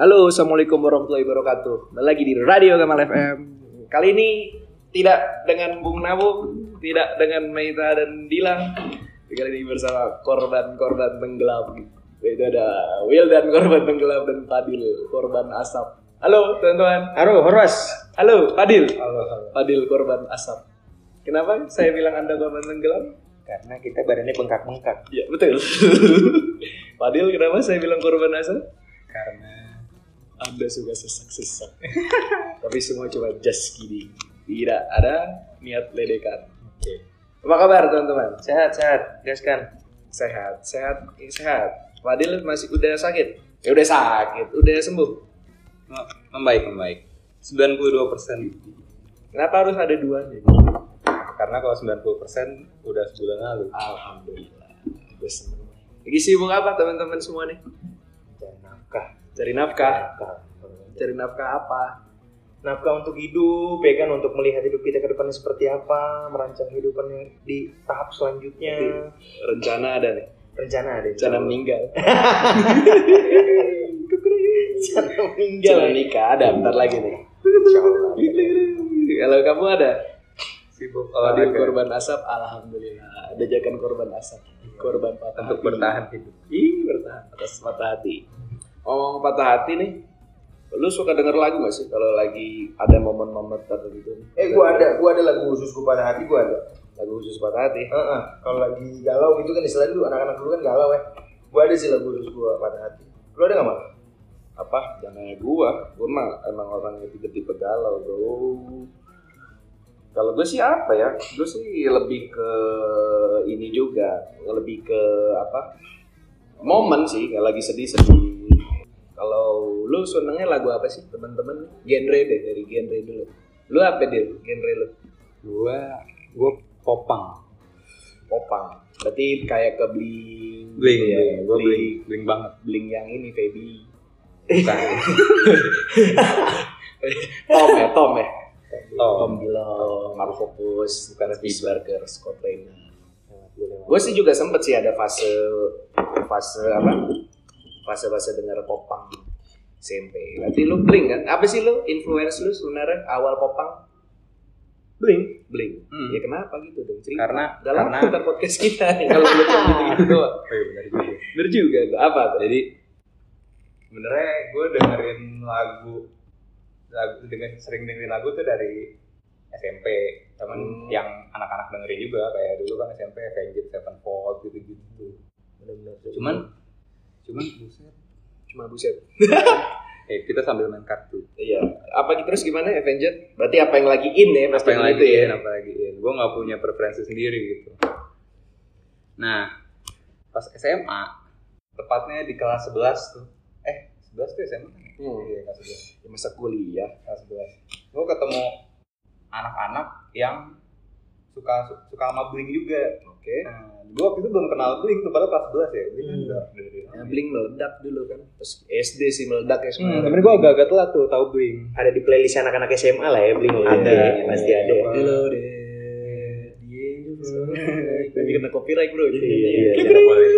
Halo, assalamualaikum warahmatullahi wabarakatuh. Kembali lagi di Radio Gamal FM. Kali ini tidak dengan Bung Nabu, tidak dengan Meita dan Dilang. Kali ini bersama korban-korban tenggelam. Itu ada Will dan korban tenggelam dan Fadil korban asap. Halo teman-teman. Halo, Horwas. Halo Fadil. Halo, halo. Fadil korban asap. Kenapa saya bilang anda korban tenggelam? Karena kita badannya bengkak-bengkak. Ya betul. Fadil kenapa saya bilang korban asap? Karena Anda suka sesak-sesak. Tapi semua cuma just kidding. Tidak ada niat ledekan. oke. Apa kabar teman-teman? Sehat, sehat. Gaskan. Sehat, sehat, eh, sehat. Fadil masih udah sakit? Ya udah sakit, udah sembuh. Membaik, membaik. 92 persen. Kenapa harus ada dua nih? Karena kalau 90 persen udah sebulan lalu. Alhamdulillah. Gue seneng. Lagi sibuk apa teman-teman semua nih? Cari nafkah. Cari nafkah apa? Nafkah untuk hidup, ya kan untuk melihat hidup kita ke depannya seperti apa, merancang kehidupan yang di tahap selanjutnya. Rencana ada nih. Rencana ada. Rencana meninggal. Rencana meninggal. Rencana nikah ada bentar lagi nih. Insyaallah. Kalau kamu ada? Sibuk Fadil olahraga korban asap, alhamdulillah. Ada jakan korban asap, korban patah untuk hati. bertahan hidup. Ih, bertahan atas patah hati. Ngomong patah hati nih, lu suka denger lagu gak sih kalau lagi ada momen-momen tertentu? Eh gua ada, gua ada lagu khusus gua pada hati gua ada. lagu khusus patah hati. Heeh. Kalau lagi galau gitu kan istilahnya dulu anak-anak dulu kan galau ya. Gua ada sih lagu khusus gua pada hati. Lu ada nggak mal? Apa? Jangan nanya gua, gua mah emang orang yang tipe-tipe galau bro. Kalau gue sih apa ya? Gue sih lebih ke ini juga, lebih ke apa? Momen sih, kalau lagi sedih-sedih. Kalau lu senengnya lagu apa sih teman-teman? Genre deh dari genre dulu. Lu apa deh genre lu? Gua gua popang. Popang. Berarti kayak ke bling. Bling, gitu ya. bling. Gua bling. bling, bling banget. Bling yang ini Feby. Bukan. Tom ya, Tom ya. Tom. Tom Bilong, Pus, bukan Burger, Scott Reina. Gue sih juga sempet sih ada fase fase apa? Fase-fase denger popang SMP. Berarti lu bling kan? Apa sih lu influence lu sebenarnya awal popang? Bling. Bling. Hmm. Ya kenapa gitu dong? Cerita. Karena- Gak lama karena- podcast kita nih kalau lu gitu-gitu doang. Oh iya benar juga. Bener juga tuh. Apa tuh? Jadi sebenarnya gue dengerin lagu lagu dengan sering dengerin lagu tuh dari SMP temen Hmm. yang anak-anak dengerin juga kayak dulu kan SMP Avenged Sevenfold gitu-gitu Bener-bener. cuman cuman buset cuma buset. eh kita sambil main kartu Iya. Apa terus gimana Avenged? Berarti apa yang lagi in ya? apa yang gitu lagi ya. in apa lagi in gue nggak punya preferensi sendiri gitu nah pas SMA tepatnya di kelas 11 tuh eh 11 tuh SMA kan? Hmm. iya kelas 11 Ya, masa kuliah. kelas 11 gue ketemu anak-anak yang suka suka sama bling juga Oke. nah, gue waktu itu belum kenal bling tuh padahal kelas 11 ya bling kan Hmm. udah dari Ya, Bling meledak dulu kan. Terus SD sih meledak ya hmm, sebenarnya. tapi gue agak-agak telat tuh tahu bling Ada di playlist anak-anak SMA lah ya bling Ada. Ya, pasti ada. Hello deh. Jadi kena copyright bro. Jadi Iya, iya. iya, jangan boleh.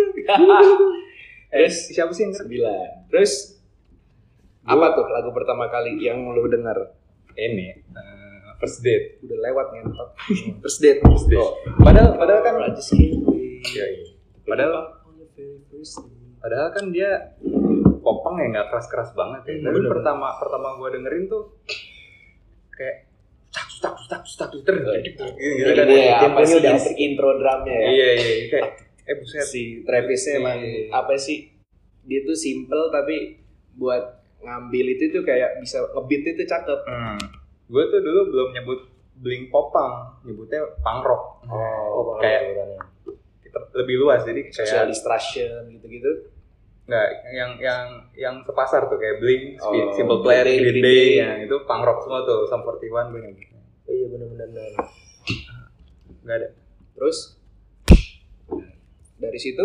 Terus siapa sih yang sembilan. Terus apa tuh lagu pertama kali yang lu dengar? ini eh, first date Udah lewat ngentot. First date. first date Oh. padahal padahal kan wait. Iya, iya. padahal padahal kan dia popang ya nggak keras keras banget ya Hmm, tapi bener. pertama pertama gue dengerin tuh kayak tak tak tak tak ter gitu Ini kan dia apa temponya sih udah intro- intro drumnya ya? iya iya iya. kayak eh buset si Travisnya emang Iya. apa sih dia tuh simple tapi buat ngambil itu tuh kayak bisa ngebeat itu cakep Hmm. Gue tuh dulu belum nyebut bling popang, nyebutnya punk rock. Oh, kayak kita lebih luas jadi social kayak distraction gitu-gitu nggak yang yang yang sepasar tuh kayak bling, Oh, simple plan, Green Day, yang itu punk rock semua tuh, Sum 41 gue nyebutnya. Iya benar-benar. Nggak ada. terus dari situ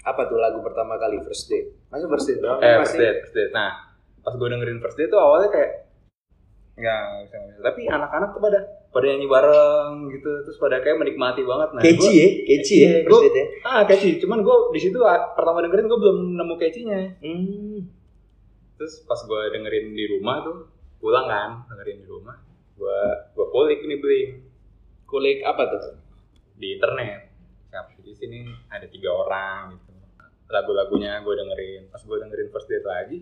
apa tuh lagu pertama kali first date masa first date doang Eh, pasti first date, first date. Nah, pas gue dengerin first date tuh awalnya kayak nggak nggak bisa, nggak bisa. Tapi anak-anak tuh pada pada nyanyi bareng gitu, terus pada kayak menikmati banget. Nah, Keci gua- ya, keci ya Iya, gua- ya. Ah, catchy. Cuman gue di situ ah, pertama dengerin gue belum nemu catchy-nya. Hmm. terus pas gue dengerin di rumah tuh pulang kan dengerin di rumah gue gue kulik nih bling Kulik apa tuh? di internet di sini ada tiga orang gitu lagu-lagunya gue dengerin pas gue dengerin first date lagi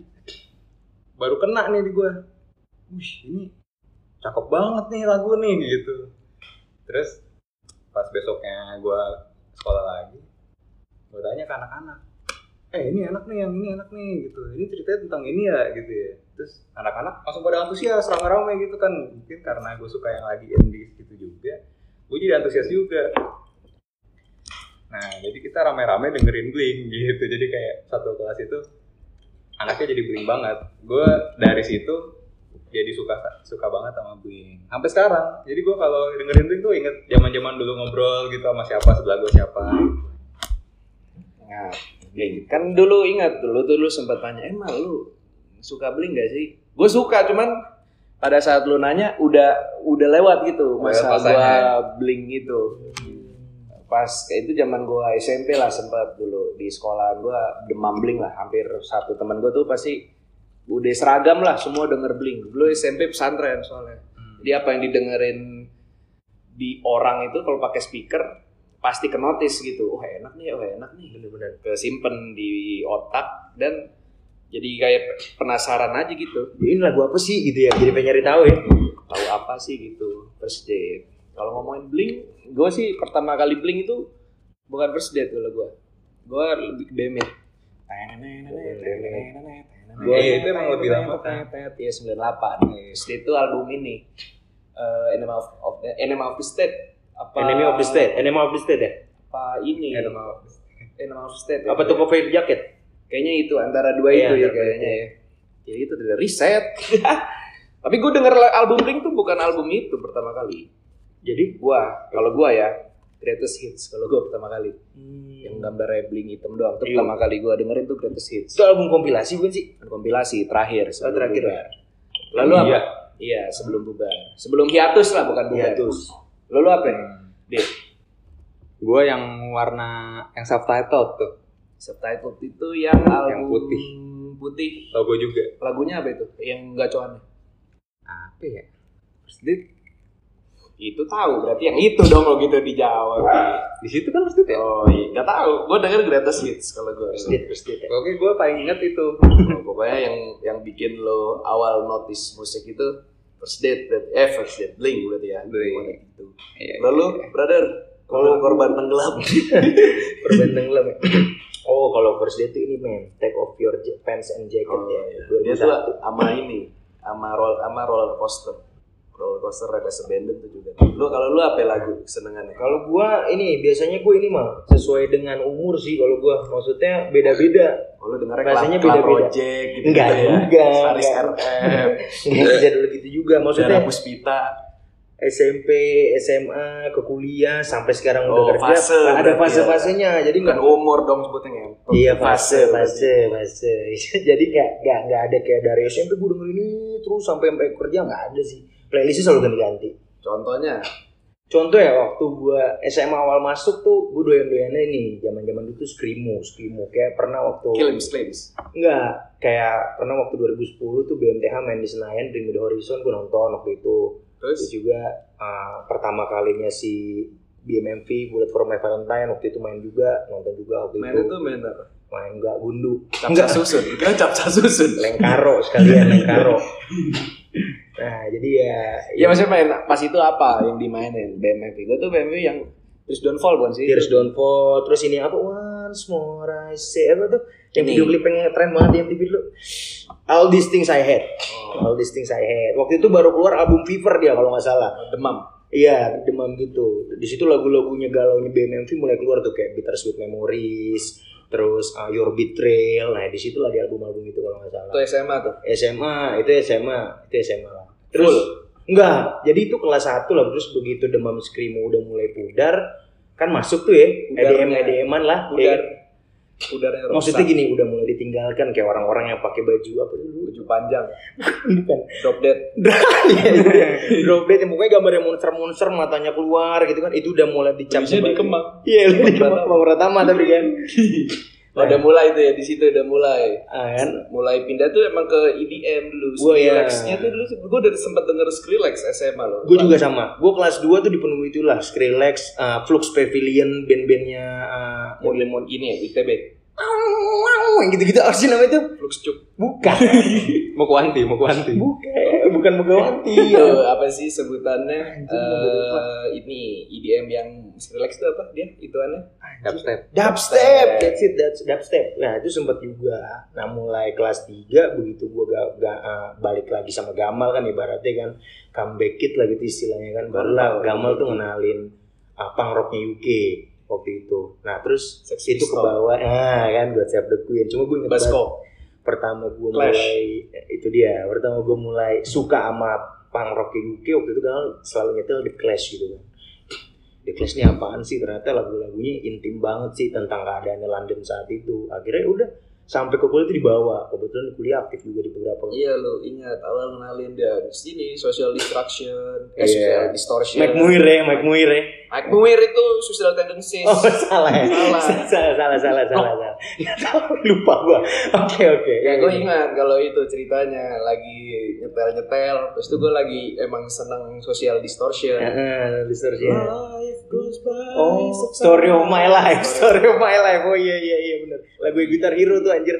baru kena nih di gue wih ini cakep banget nih lagu nih gitu. Terus pas besoknya gue sekolah lagi gue tanya ke anak-anak eh ini enak nih yang ini enak nih gitu. Ini ceritanya tentang ini ya gitu ya. Terus anak-anak langsung pada antusias rame-rame gitu kan. Mungkin karena gue suka yang lagi indie gitu juga gue jadi antusias juga. Nah jadi kita rame-rame dengerin Blink gitu. Jadi kayak satu kelas itu anaknya jadi Blink banget. Gue dari situ jadi suka suka banget sama Blink sampai sekarang jadi gue kalau dengerin Blink tuh inget zaman zaman dulu ngobrol gitu sama siapa sebelah gue siapa Nah, Blink. Kan dulu ingat dulu tuh lu sempat tanya, emang lu suka Blink gak sih? Gue suka, cuman pada saat lu nanya udah udah lewat gitu masa gua Blink itu. Pas itu zaman gua SMP lah sempat dulu di sekolah gua demam Blink lah. Hampir satu teman gua tuh pasti udah seragam lah semua denger Blink. Dulu SMP pesantren soalnya. Jadi apa yang didengerin di orang itu kalau pakai speaker pasti ke notice gitu. Oh enak nih, oh enak nih. Bener-bener kesimpen di otak dan jadi kayak penasaran aja gitu. Ini lagu apa sih gitu ya? Jadi pengen nyari tahu ya. Tahu apa sih gitu. First date. Kalau ngomongin Blink, gue sih pertama kali Blink itu bukan first date kalau gue. Gue lebih ke Gua itu emang lebih lama kan? Iya 98. First date itu album ini. Eh Enema of, of Enema of the State. Apa Enemy of the State, Enemy of the State ya? Apa ini? Enema Enema of the State. ya? Apa tuh cover jacket? Kayaknya itu antara dua Iya, itu ya kayaknya ya. Jadi itu dari riset. Tapi gue denger album Blink tuh bukan album itu pertama kali. Jadi gua, kalau gua ya greatest hits kalau gua pertama kali. Yang gambarnya Blink hitam doang. Itu Iya. pertama kali gua dengerin tuh greatest hits. Itu album kompilasi bukan sih? Kompilasi terakhir sebelum terakhir bubar. Lalu Iya. apa? Iya, sebelum bubar. Sebelum hiatus lah bukan bubar. Hiatus. Lalu apa? ya? Deh, gue yang warna yang subtitle tuh subtitle itu yang album putih. Putih. logo juga Lagunya apa itu? Yang gacoannya? apa ya itu tahu berarti yang itu dong lo gitu dijawab di situ kan maksudnya oh iya nggak tahu gue denger greatest hits kalau gue First date, first date. ya. oke gue paling inget itu Oh, pokoknya yang yang bikin lo awal notice musik itu first date berarti eh first date blink berarti ya. Pokoknya gitu Iya, lalu iya. brother kalau korban tenggelam Perban tenggelam ya. Oh, kalau first date itu ini men, take off your pants and jacket oh, ya. iya. dia tuh 2001. sama ini sama roll sama roller coaster roller coaster ada abandon tuh juga lu kalau lu apa lagu senengannya Kalau gua ini biasanya gua ini mah sesuai dengan umur sih kalau gua maksudnya beda-beda. Oh, dengernya Rasanya Club, Club beda-beda. Project gitu Enggak ya. juga, Saris. RM, Enggak bisa dulu gitu juga. Maksudnya Dara Puspita. SMP, SMA, ke kuliah sampai sekarang Oh, udah kerja fase ada ya. fase-fasenya. Jadi enggak umur dong sebutnya ngentot. Iya fase, fase, fase. Jadi nggak nggak nggak ada kayak dari SMP gue dengerin ini terus sampai sampai kerja nggak ada sih. Playlistnya selalu ganti-ganti. Contohnya, Contoh ya waktu gua SMA awal masuk tuh gue doyan-doyannya ini zaman-zaman itu screamo, screamo kayak pernah waktu Kills Claims. enggak kayak pernah waktu 2010 tuh BMTH main di Senayan Me The Horizon gue nonton waktu itu. Terus juga uh, pertama kalinya si BMMV Bullet for My Valentine waktu itu main juga nonton juga waktu main itu itu main apa? main enggak gundu Capsa susun. Kan capsa susun. lengkaro sekalian lengkaro nah jadi ya Iya maksudnya main pas itu apa yang dimainin BMV? Gue tuh BMV yang Tears Don't Fall bukan sih? Tears Don't Fall terus ini apa Once More I Say apa tuh yang Ini. video klip yang tren banget di MTV dulu All These Things I Had Oh, All These Things I Had waktu itu baru keluar album Fever dia kalau nggak salah demam. Iya, demam gitu. Di situ lagu-lagunya galaunya BMMV mulai keluar tuh kayak Bittersweet Memories, terus uh, Your Betrayal. Nah, di situ lah di album-album itu kalau nggak salah. Itu SMA tuh. SMA, itu SMA, itu SMA lah. Terus enggak, jadi itu kelas 1 lah terus begitu demam screamo udah mulai pudar, kan masuk tuh ya, EDM. EDM-an lah. Pudar. Eh, Udaranya maksudnya gini, udah mulai ditinggalkan kayak orang-orang yang pakai baju apa dulu? baju panjang, Bukan. drop dead. Drop dead yang pokoknya gambarnya monster-monster matanya keluar gitu kan, itu udah mulai dicap Bisa kembali. di Kemang. Iya, lu di Pratama. Kemang Pratama tapi kan. Oh, udah mulai tuh ya di situ udah mulai. Ah, kan? Mulai pindah tuh emang ke EDM dulu. Gua ya. Skrillex-nya tuh dulu gue udah sempat denger Skrillex SMA loh. Gue juga sama. Gue kelas 2 tuh dipenuhi itulah Skrillex, uh, Flux Pavilion, band-bandnya uh, model mod ini ya ITB. yang gitu-gitu apa sih namanya itu? Flux Cuk. Bukan. Mau kuanti. Bukan, bukan Megawanti. Itu apa sih sebutannya? Eh ini EDM yang Skrillex itu apa dia? Ituannya? Dubstep. Dubstep, that's it, that's dubstep. Nah itu sempat juga. Nah mulai kelas 3 begitu gue gak, gak, uh, balik lagi sama Gamal kan ibaratnya kan comeback kit lah gitu istilahnya kan. Barulah. Gamal tuh ngenalin uh, punk rocknya UK waktu itu. Nah terus Sex itu ke bawah, nah kan God Save the Queen. Cuma gue inget. Pertama gue mulai itu dia. Pertama gue mulai suka sama punk rock UK waktu itu kan selalu nyetel The Clash gitu kan. The Clash ini apaan sih? Ternyata lagu-lagunya intim banget sih tentang keadaannya London saat itu. Akhirnya udah sampai ke kuliah itu dibawa kebetulan kuliah aktif juga di beberapa Iya lo ingat awal kenalin dia di sini social destruction, eh, Iya. social distortion. Mike Muir ya Mike Muir ya Mike Muir itu suicidal tendencies. oh salah ya Salah. salah salah salah salah salah Nggak tahu, lupa gua oke oke Ya gue ingat kalau itu ceritanya lagi nyetel-nyetel, terus itu gue lagi emang seneng social distortion. Heeh, distortion. Life goes by Oh, story of my life, story of my life. Oh iya iya iya benar. Lagu Guitar Hero tuh anjir.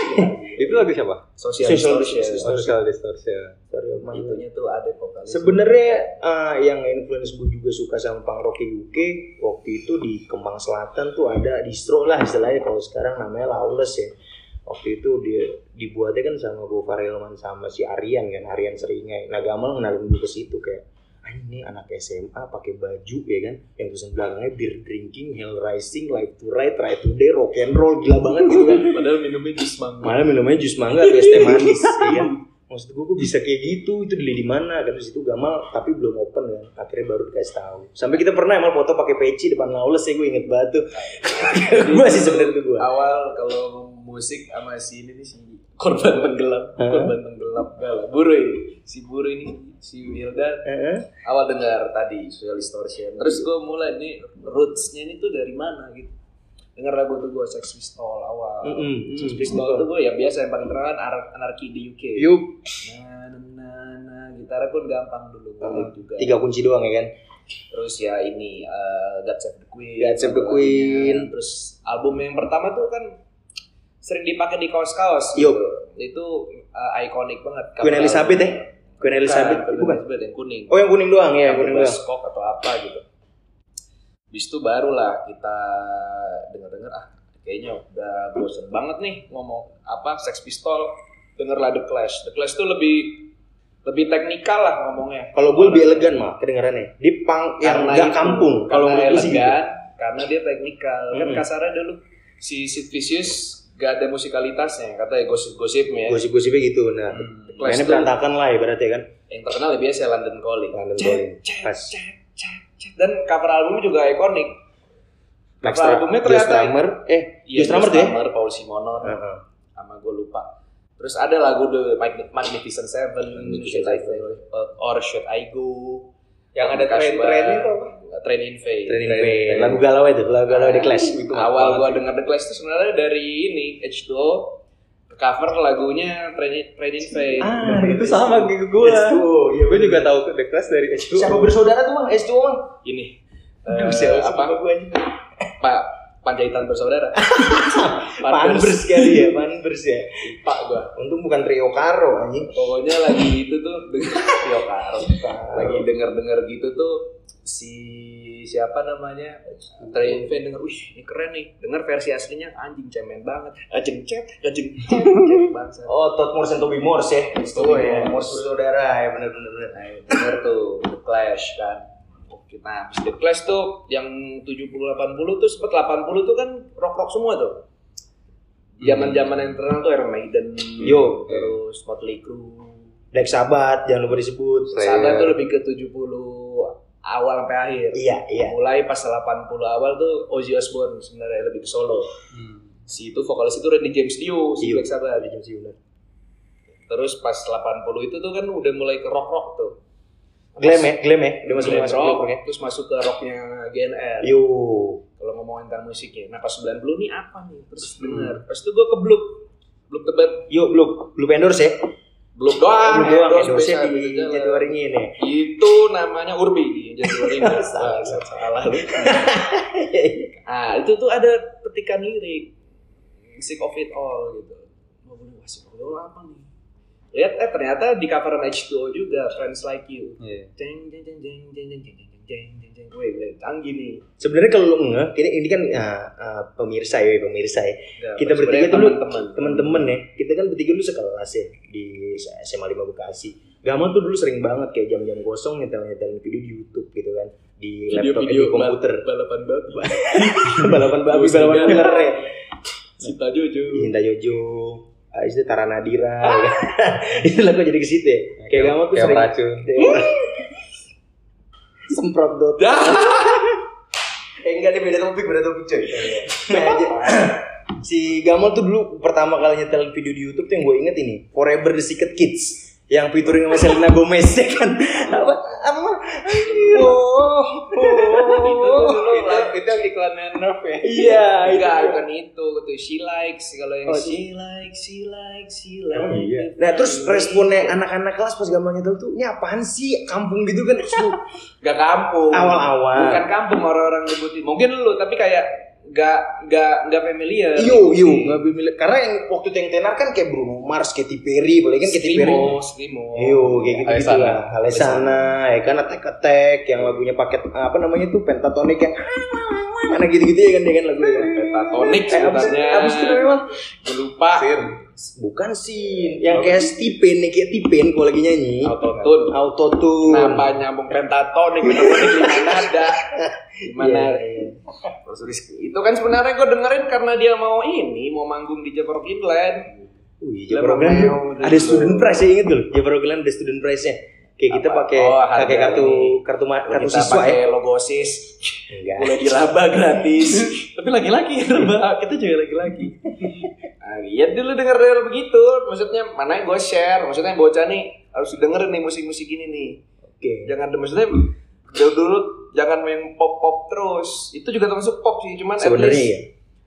Itu lagu siapa? Social, Social distortion. Social Distortion. Itunya tuh ada vokalis. Sebenarnya eh, yang influence gue juga suka sama punk rock UK waktu itu di Kemang Selatan tuh ada distro lah istilahnya kalau sekarang namanya Lawless ya. Waktu itu dia dibuatnya kan sama Gofar Hilman sama si Aryan kan, Aryan Seringai. Nah Gamal kenalin gue ke situ kayak ini anak SMA pakai baju ya kan yang tulisan belakangnya beer drinking, hell rising, life to ride, try to day, rock and roll gila banget gitu kan. Padahal minumnya jus mangga. Malah minumnya jus mangga atau es teh manis, ya kan? Maksud gue kok bisa kayak gitu? Itu beli di mana? Kan di situ Gamal tapi belum open kan. Akhirnya baru dikasih tahu. Sampai kita pernah emang foto pakai peci depan Lawless ya gue inget banget tuh. gue sih sebenarnya tuh gue. Awal kalau musik sama si ini nih si korban tenggelam, korban tenggelam enggak lah. Buruy, si Buruy ini si Wildan Heeh. awal dengar tadi social distortion terus gue mulai nih rootsnya ini tuh dari mana gitu dengar lagu tuh gue Sex Pistol awal Mm-mm. Sex Mm, Pistol tuh gue ya biasa yang paling terkenal kan Anar- anarki di UK Yuk, nah, nah, nah, nah, gitarnya pun gampang dulu gue juga tiga kunci doang ya kan? terus ya ini uh, God Save the Queen God Save the. Queen. terus album yang pertama tuh kan sering dipakai di kaos-kaos Yuk. gitu itu uh, ikonik banget Queen Elizabeth ya? Queen Elizabeth Bukan, bukan? Elizabeth yang kuning Oh yang kuning doang ya, yang kuning doang. Skok atau apa gitu. Habis itu barulah kita dengar-dengar ah kayaknya udah bosen banget nih ngomong apa Sex Pistol dengerlah The Clash. The Clash tuh lebih lebih teknikal lah ngomongnya. Kalau gue lebih elegan mah kedengarannya. Di punk yang nggak kampung. Kalau gue sih gitu. elegan, karena dia teknikal. Kan Mm-mm. kasarnya dulu si Sid Vicious gak ada musikalitasnya, katanya gosip-gosipnya. Gosip-gosipnya gitu. Nah, Hmm, Clash tuh berantakan lah ibaratnya kan. yang terkenal ya biasa London Calling. London Cek, Calling. cek, Pas. cek, cek, cek. Dan cover albumnya juga ikonik. Max Cover albumnya Joe ternyata Strummer. Eh, Iya, Joe Strummer tuh ya? Paul Simonon, Heeh. sama gue lupa. Terus ada lagu The Mag- Magnificent Seven, Magnificent Should I Seven. Go- or Should I Go? Yang ada Kasbah, tren-trennya itu apa? Train in Fate. Training Pain. Lagu galau itu, lagu galau di Clash. Itu Awal banget gua denger The Clash itu sebenarnya dari ini H2O cover lagunya Train in, Train in. Ah, itu sama kayak gue. H2O, iya, gue juga tahu The Clash dari H2O. Siapa bersaudara tuh, Mang? S2 Mang? Ini eh, apa? apa? Gue anjing. Pak Panjaitan bersaudara. Panbers kali ya, Panbers ya. Pak gua. Untung bukan trio karo anjing. Pokoknya lagi itu tuh Yo, Karo. lagi denger-denger gitu tuh si siapa namanya Train Fan denger, wih ini keren nih. Denger versi aslinya anjing cemen banget. Cet, ajeng cet, cet bangsa. Oh, Todd Morse dan Toby Morse ya. Oh ya, Morse. Bersaudara ya, benar benar benar. Nah, denger tuh The Clash kan. Oke, nah habis The Clash tuh yang 70 80 tuh sempet 80 tuh kan rock-rock semua tuh. Zaman-zaman yang terkenal tuh Iron Maiden, Yo. terus Motley Crue, Black Sabbath jangan lupa disebut. Salah tuh lebih ke 70 awal sampai akhir. Iya, iya. Mulai pas 80 awal tuh Ozzy Osbourne sebenarnya lebih ke solo. Hmm. Si itu vokalis itu Randy James Dio, si Dio. Black Sabbath. Terus pas 80 itu tuh kan udah mulai ke rock-rock tuh. Glam ya, glam ya. Udah masuk Glam masuk rock, rock ya. terus masuk ke rocknya GNR. Yo. Kalau ngomongin tentang musiknya. Nah pas 90 nih apa nih? Terus denger. Pas itu gue ke Bluk. Bluk tebet. Yuk, belum belum endorse ya? Bluk doang. Belum doang endorse bisa, di. Januari ini. Itu namanya Urbi. Januari. Salah, Salah. Ah, itu tuh ada petikan lirik. Sick of it all gitu. Mau bilang, wah sick of it all apa nih? Lihat eh ternyata di coveran H2O juga Friends Like You. Iya. Jeng jeng jeng jeng jeng jeng jeng jeng jeng jeng wih, canggih nih. Sebenarnya kalau lu nge, ini, ini kan ah, ah, pemirsa ya, pemirsa ya. Ya, Kita bertiga sebenarnya tuh lu teman-teman. temen-temen ya. Kita kan bertiga dulu sekelas ya di SMA 5 Bekasi. Gamal tuh dulu sering banget kayak jam-jam kosong nyetel-nyetelin video di YouTube gitu kan. Di laptop eh, di komputer. balapan babi. balapan babi, balapan ular ya. Sita Jojo. Cinta Jojo. Ah, itu Tara Nadira. ya kan. itu lah kok jadi ke situ ya. Kayak Gamal tuh Kayak sering racun. Semprot dot. Eh enggak nih beda topik, beda topik coy. Nah, jadi- si Gamal tuh dulu pertama kali nyetel video di YouTube tuh yang gue inget ini Forever the Secret Kids yang featuring sama Selena Gomez ya kan? Apa? Apa oh, itu tuh oh, dulu iklan itu yang iklannya Nerf ya. iya itu Enggak, bukan itu. Tuh she likes kalau yang Oh, she likes, she likes, she likes. iya. Nah terus responnya anak-anak kelas pas Gamal nyetel tuh, ini apaan sih kampung gitu kan? Terus gua- Gak kampung. Awal-awal. Bukan kampung orang-orang nyebutin. Mungkin lu tapi kayak gak gak gak familiar. Iyo, iyo, nggak bimil- Karena yang waktu itu yang tenar kan kayak Bruno Mars, Katy Perry, apalagi kan Katy Perry. Skrimo. Iyo, kayak gitu gitu lah. Alesana, ya kan Attack Attack, yang lagunya paket apa namanya tuh pentatonik yang mana gitu-gitu ya kan dia kan lagunya kan. Petatonik Eh, abis, itu? Gue lupa. bukan sih, yang kayak Stipen, nih kayak Tipen kalau lagi nyanyi. Autotune. Autotune. Kenapa nyambung pentatonik? Pentatonik di mana ada? Gimana? Iya, iya. Terus Rizky. Itu kan sebenarnya gue dengerin karena dia mau ini, mau manggung di Jepang Inland. Wih, Jepang tuh ada student prize ya inget dulu. Jepang Rockland ada student prize-nya. Kayak kita Apa? pakai Oh, pakai kartu ini. kartu kartu kita siswa pakai ya. logo sis. Enggak. Boleh dilaba gratis. Tapi laki-laki raba. Kita juga laki-laki. Nah, iya dulu denger denger begitu. Maksudnya mana yang gue share. Maksudnya bocah nih harus dengerin nih musik-musik ini nih. Oke. Jangan maksudnya dulu dulu jangan main pop pop terus. Itu juga termasuk pop sih. Cuman Sebenarnya ya.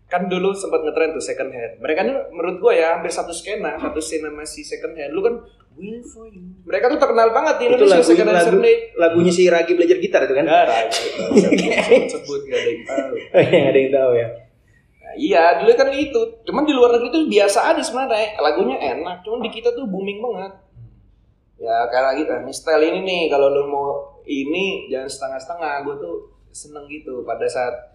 kan dulu sempat ngetren tuh second hand. Mereka nih menurut gua ya hampir satu skena, satu skena masih second hand. Lu kan Will for you. Mereka tuh terkenal banget di Itu Indonesia lagu, second hand lagu, Sunday. lagunya si Ragi belajar gitar itu kan? Enggak, sebut, sebut gak ada yang tahu. Oh, yang ada yang tahu ya. Nah, iya, dulu kan itu. Cuman di luar negeri tuh biasa aja sebenarnya. Lagunya enak, cuman di kita tuh booming banget. Ya kayak lagi kan, nih style ini nih kalau lu mau ini jangan setengah-setengah. Gue tuh seneng gitu pada saat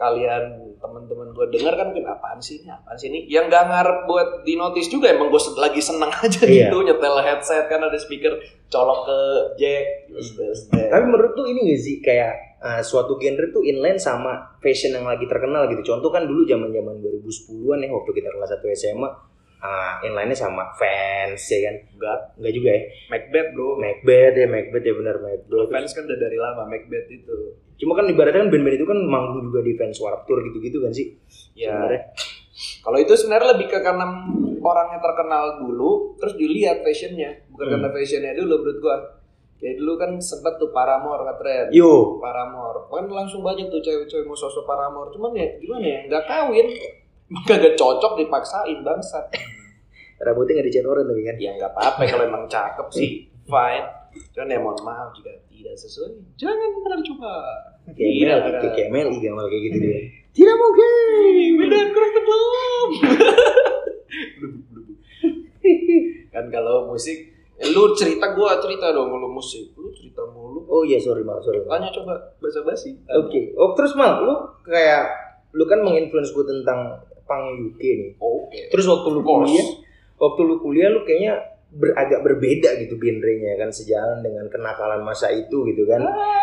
kalian teman-teman gue denger kan mungkin apaan sih ini apaan sih ini yang gak ngarep buat di notice juga emang gue lagi seneng aja Iya. gitu nyetel headset kan ada speaker colok ke jack terus Tapi menurut tuh ini gak sih kayak uh, suatu genre tuh inline sama fashion yang lagi terkenal gitu. Contoh kan dulu zaman-zaman 2010-an ya waktu kita kelas 1 SMA uh, inline-nya sama Vans ya kan. Enggak, enggak juga ya. Macbeth bro Macbeth ya, Macbeth ya benar Macbeth. fans kan udah dari lama Macbeth itu Cuma kan ibaratnya kan band-band itu kan manggung juga di fans Warped Tour gitu-gitu kan sih. ya Sebenarnya. Kalau itu sebenarnya lebih ke karena orangnya terkenal dulu, terus dilihat fashionnya, bukan Hmm. karena fashionnya dulu menurut gua. Kayak dulu kan sempet tuh Paramore ngetren. Yo, Paramore, kan langsung banyak tuh cewek-cewek mau sosok Paramore. Cuman ya gimana ya, nggak kawin, kagak cocok dipaksain bangsat. rambutnya nggak dicat orang tapi kan. Ya nggak apa-apa kalau emang cakep sih, fine. Cuman ya mohon maaf jika tidak sesuai, jangan pernah coba. Kayak Mel, Tidak. kayak, kayak Mel, Gamal kayak gitu dia. Tidak mungkin, cross the globe. kan kalau musik, lu cerita gua cerita dong kalau musik, lu cerita mulu. Oh iya, sorry Mal, sorry Mal. Tanya coba bahasa basi. Oke, oh terus Mal, lu kayak lu kan menginfluence gue tentang punk UK nih. Oke. Terus waktu lu kuliah, waktu lu kuliah lu kayaknya ber, agak berbeda gitu genrenya kan sejalan dengan kenakalan masa itu gitu kan. Ah.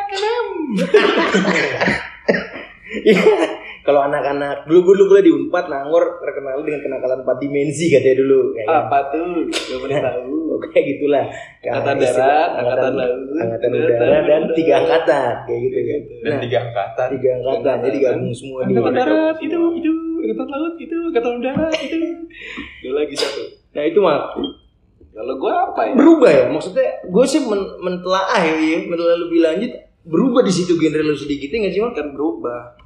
Iya. Kalau anak-anak dulu gue dulu kuliah di Unpad Nangor terkenal dengan kenakalan empat dimensi katanya dulu. Ya kan? Apa tuh? Gak boleh tahu. Kayak gitulah. Angkatan darat, angkatan laut, angkatan udara dan tiga angkatan kayak gitu kan. Dan tiga angkatan. tiga angkatan jadi gabung semua nih. Angkatan darat itu, itu, angkatan laut itu, angkatan udara itu. Ada lagi satu. Nah itu mah Kalau gua apa ya? berubah ya maksudnya gue sih men mentelaah ya, ya mentelaah lebih lanjut berubah di situ genre lu sedikit ya nggak sih kan berubah.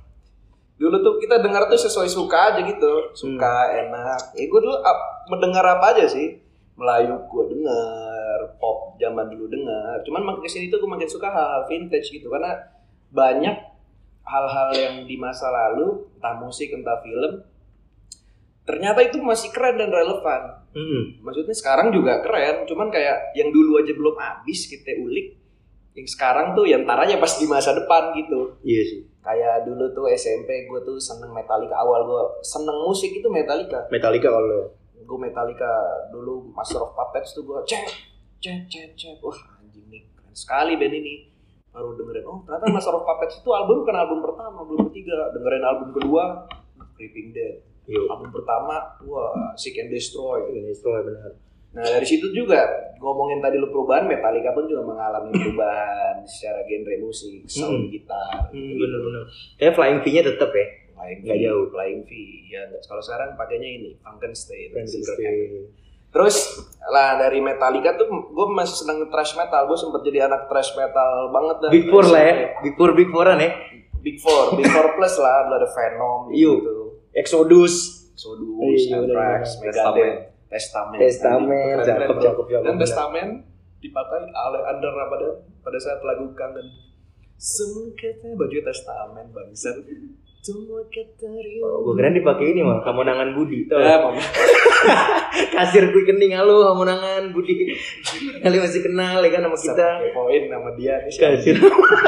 dulu tuh kita dengar tuh sesuai suka aja gitu suka enak ya gue dulu ap- mendengar apa aja sih Melayu gue denger pop zaman dulu denger cuman makin ke sini tuh gue makin suka hal-hal vintage gitu karena banyak hal-hal yang di masa lalu entah musik entah film ternyata itu masih keren dan relevan. Mm-mm. maksudnya sekarang juga keren cuman kayak yang dulu aja belum habis kita ulik yang sekarang tuh yang taranya pas di masa depan gitu. Iya sih. kayak dulu tuh SMP gue tuh seneng Metallica. Awal gue seneng musik itu Metallica. Metallica kalau gue Metallica dulu Master of Puppets tuh gue cek cek cek cek wah anjing nih keren sekali band ini baru dengerin oh ternyata Master of Puppets itu album bukan album pertama album ketiga dengerin album kedua Creeping Dead Yo. album pertama wah Seek and Destroy Ini setelah benar. Nah dari situ juga ngomongin tadi lu perubahan Metallica pun juga mengalami perubahan secara genre musik, sound Hmm. gitar, Hmm, bener-bener. Kayak Flying V-nya tetap ya. Flying V, Nggak jauh. Flying V. Ya kalau sekarang pakainya ini Frankenstein. Frankenstein. Terus lah dari Metallica tuh gue masih seneng thrash metal. Gue sempet jadi anak thrash metal banget dah. Big Four lah ya. Big Four, Big Fouran ya. Big Four, Big Four plus lah. Ada Venom Iya. gitu. Exodus. Exodus, Iya, Anthrax. Megadeth, Testament. Testament, cakep, cakep, cakep, Dan. Testament dipakai oleh Under Ramadan pada saat lagu kangen. Semua kata baju Testament bangsat. Semua. Oh, gue keren dipakai ini mah, kamonangan Budi. Tau Ya, gak? Mama. Kasir gue kening halo kamonangan Budi. Kali masih kenal ya kan sama kita. Kepoin nama dia nih. Kasir.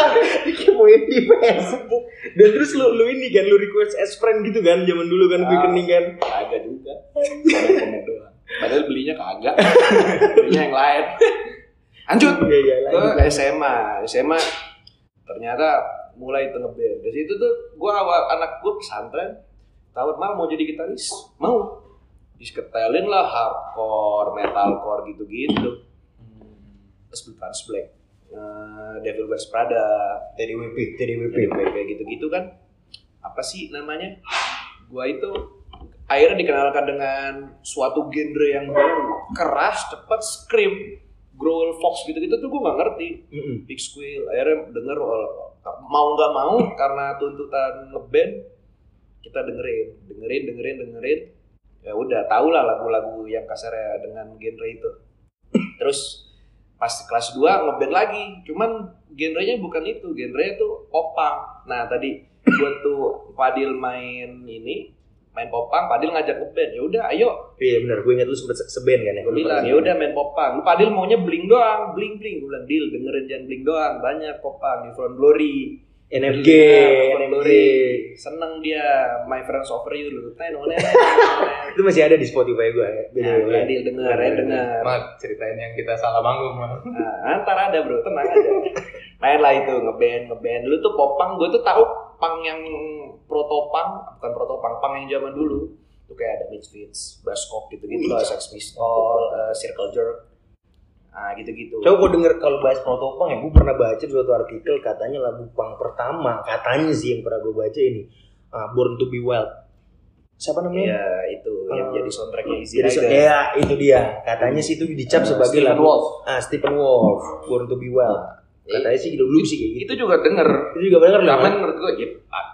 Kepoin di Facebook. Dan terus lu, lu ini kan, lu request as friend gitu kan, zaman dulu kan gue Ah. kening kan. Kagak juga. Doang. Padahal belinya kagak. belinya yang lain. Lanjut. Iya, iya, ke. SMA SMA ternyata mulai itu ngeband. Dari situ tuh gue awal anak gue pesantren tahun mal mau jadi gitaris? Mau. Diseketelin lah hardcore metalcore gitu-gitu. Terus Blue Trans Black eh, Devil Wears Prada. TDWP, TDWP. kayak gitu-gitu kan. Apa sih namanya? Gua itu akhirnya dikenalkan dengan suatu genre yang baru. Keras cepat scream growl fox gitu-gitu tuh gua nggak ngerti. Mm-mm. big squeal akhirnya denger oh, mau nggak mau karena tuntutan ngeband kita dengerin. Dengerin dengerin dengerin. Ya udah tau lah lagu-lagu yang kasarnya dengan genre itu. Terus pas kelas 2 ngeband lagi. Cuman genrenya bukan itu. Genrenya tuh popang nah tadi buat tuh Fadil main ini main popang Fadil ngajak ngeband ya udah ayo Iya benar, gue ingat lu sempet se- seben kan ya. gue bilang ya udah main popang lu Fadil maunya bling doang bling bling gue bilang deal dengerin jangan bling doang banyak popang di front glory NFG, Front NFG. glory seneng dia my friends over you lu ten oleh Itu masih ada di Spotify gue ya. Beda Nah, ya. deal denger ya denger Mak, ceritain yang kita salah manggung. Nah, ntar ada bro, tenang aja. Main lah itu ngeband, ngeband. Dulu tuh popang, gue tuh tahu pang yang protopang, bukan protopang, pang yang zaman dulu. Tuh kayak ada Misfits, Buzzcock gitu-gitu lah, Sex Pistol, eh, Circle Jerk. Nah gitu-gitu. Coba gue denger kalau bahas protopang ya, gue pernah baca di suatu artikel katanya lagu pang pertama, katanya sih yang pernah gue baca ini, ah, Born to be Wild. Siapa namanya? Iya itu yang Eh, jadi soundtracknya Easy Jadi, Rider. ya itu dia. Katanya sih itu dicap Eh, sebagai Stephen lagu Wolf. ah Stephen Wolf, Born to be Wild. Katanya sih dulu sih kayak gitu. Itu juga denger. Itu juga lah. Cuman menurut gue ya,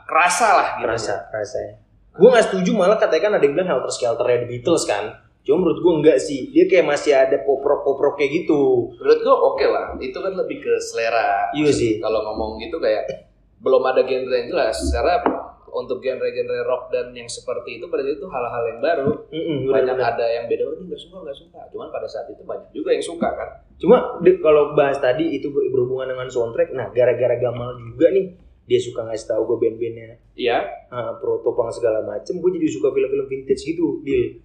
kerasa lah gitu. Kerasa, rasanya. Gue gak setuju malah katanya kan ada yang bilang Helter Skelter The Beatles kan. Cuma menurut gue enggak sih. Dia kayak masih ada pop-rock-pop-rock kayak gitu. Menurut gue oke lah. Itu kan lebih ke selera. Iya sih. kalau ngomong gitu kayak belum ada genre yang jelas secara untuk genre-genre rock dan yang seperti itu berarti itu hal-hal yang baru Mm-mm, banyak bener-bener. ada yang beda oh ini nggak suka nggak suka cuman pada saat itu banyak juga yang suka kan Cuma kalau bahas tadi itu ber- berhubungan dengan soundtrack, nah gara-gara Gamal juga nih dia suka ngasih tahu gue band-bandnya iya uh, protopang segala macem, gue jadi suka film-film vintage gitu, deal.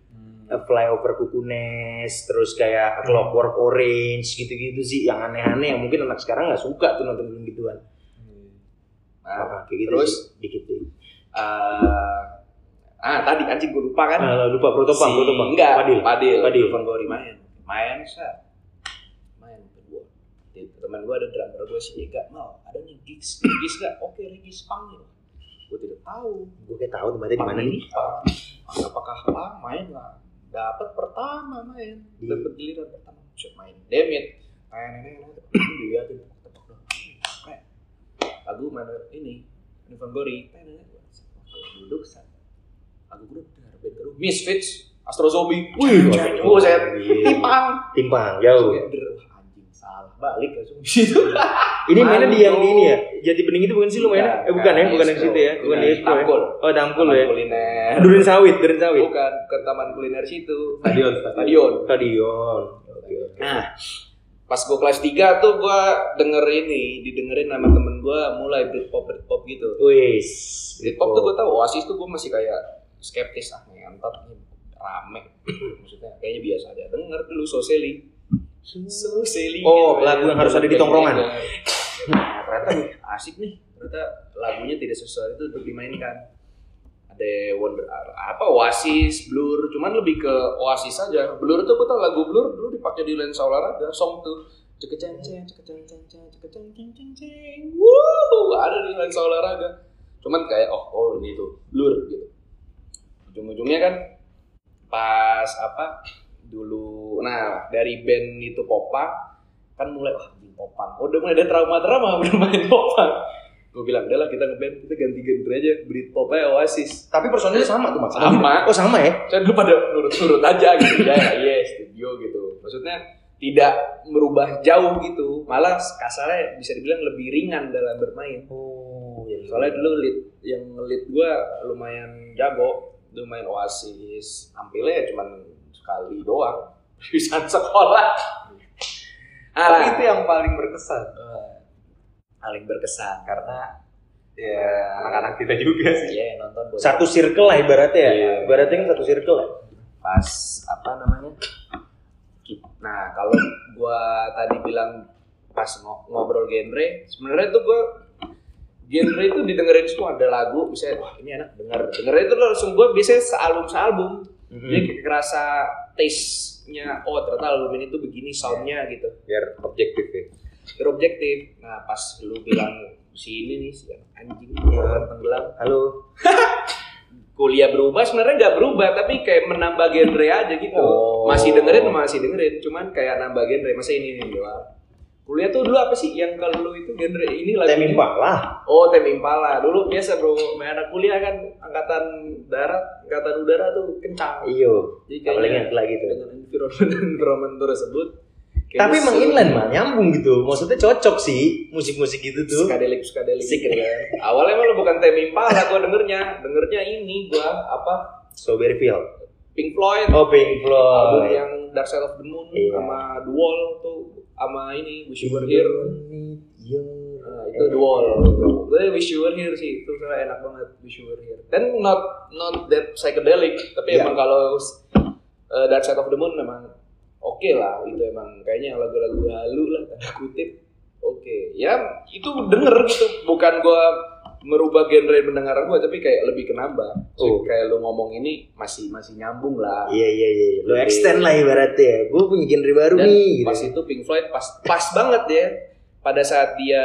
Uh, Flyover Kukunes, terus kayak Clockwork Orange gitu-gitu sih, yang aneh-aneh yang mungkin anak sekarang nggak suka tuh nonton film gituan. nah, Nah, kayak gitu terus? sih, dikit deh. eh, ah tadi anjing gue lupa kan Nah, lupa protopang, Si- protopang. enggak Padil. Padil Padil. Telepon Gori main main sa main teman gue ada drummer gue si Ega. Mau ada nih gigs gigs gak oke gigs pang gue tidak tahu. Gue kayak tahu tempatnya di mana nih. Apakah pang main lah. Dapat pertama main. Dapat giliran pertama. Shot main. Demit main ini ini. Dilihatin tepuk dong. Lagu mana? Ini. Ivan Gori duduk set lagu gue udah band kedua Misfits Astro Zombie. Wih, buset. Iya. timpang. Timpang, jauh. Kayak der, wah, anjing salah balik langsung di situ Ini mainnya di yang di ini ya? Jati Bening itu bukan sih lu mainnya? Eh bukan ya, bukan yang situ ya. Bukan di Expo ya. Tampul Oh, ya. kuliner Durin sawit, durin sawit. bukan bukan taman kuliner situ Stadion, stadion Stadion. Oke. Nah, pas gue kelas 3 tuh gue denger ini, didengerin sama temen gue mulai Britpop Britpop gitu. Wis. Britpop tuh gue tau, Oasis tuh gue masih kayak skeptis ah ngentot nih rame. Maksudnya kayaknya biasa aja. Denger dulu Soseli. Soseli. Oh, gitu, lagu ya. yang harus ada di tongkrongan. Nah, ternyata asik nih. Ternyata lagunya tidak sesuai itu untuk dimainkan. Ada Wonder apa Oasis, Blur, cuman lebih ke Oasis aja. Blur tuh betul lagu Blur dulu dipakai di lensa olahraga, song tuh cekeceng ceng cekeceng ceng ceng cekeceng ceng ceng ceng. Wuh, ada di lensa olahraga. Cuman kayak oh oh ini tuh Blur gitu. Ujung-ujungnya kan pas apa dulu nah dari band itu Popang kan mulai wah anjing Popang. Oh, udah mulai ada trauma-trauma udah main Popang. Gue bilang udah lah kita ngeband kita ganti genre aja Britpop aja Oasis. Tapi personilnya sama tuh, Mas. Sama. Oh, sama ya? kan lu pada nurut-nurut aja gitu. Ya ya yes studio gitu. Maksudnya tidak merubah jauh gitu. Malah kasarnya bisa dibilang lebih ringan dalam bermain. Oh, iya. soalnya dulu lead yang lead gua lumayan jago. Lumayan oasis tampilnya ya cuman sekali doang bisa sekolah. Tapi itu yang paling berkesan. Eh, paling berkesan karena ya anak-anak kita juga sih. ya nonton buat satu circle lah ibaratnya ya. Iya. Ibaratnya kan satu circle ya. pas apa namanya? Nah kalau gua tadi bilang pas ngo- ngobrol genre sebenarnya tuh gua genre itu didengerin semua. Ada lagu bisa wah ini enak denger. Dengerin itu langsung gua biasanya sealbum sealbum jadi kayak kerasa taste-nya oh ternyata album ini tuh begini soundnya gitu. Biar objektif ya. biar objektif. Nah pas lu bilang si ini nih si anjing korban tenggelam. Halo. kuliah berubah sebenarnya nggak berubah tapi kayak menambah genre aja gitu. Oh. masih dengerin masih dengerin. Cuman kayak nambah genre masa ini nih doang kuliah tuh dulu apa sih yang kalau lu itu genre ini Tem lagunya Impala. oh tem impala dulu biasa bro main anak kuliah kan angkatan darat angkatan udara tuh kencang Iyo. jadi kayaknya yang lagi tuh. dengan environment environment tersebut Tapi emang inline mah nyambung gitu. Maksudnya cocok sih musik-musik gitu tuh. Skadelik, skadelik Sik. gitu kan. Awalnya lu bukan tem impala gua dengernya. Dengernya ini gua apa? Strawberry Field. Pink Floyd. Oh, Pink album Floyd. yang Dark Side of the Moon Iya. sama The Wall tuh sama ini Wish You Were Here. Nah, itu The Wall. Gue Wish You Were Here sih, itu sebenarnya enak banget Wish You Were Here. Dan not not that psychedelic, tapi Iya. emang kalau uh, Dark Side of the Moon memang oke lah, itu emang kayaknya lagu-lagu halu lah tanda kutip. Oke, ya itu denger gitu, bukan gua merubah genre pendengaran gua tapi kayak lebih kenambah. Oh. Kayak lu ngomong ini masih masih nyambung lah. Iya iya iya. Lo Lebih- extend lah ibaratnya. ya. Gue punya genre baru Dan nih. Gitu. pas itu Pink Floyd pas pas banget ya pada saat dia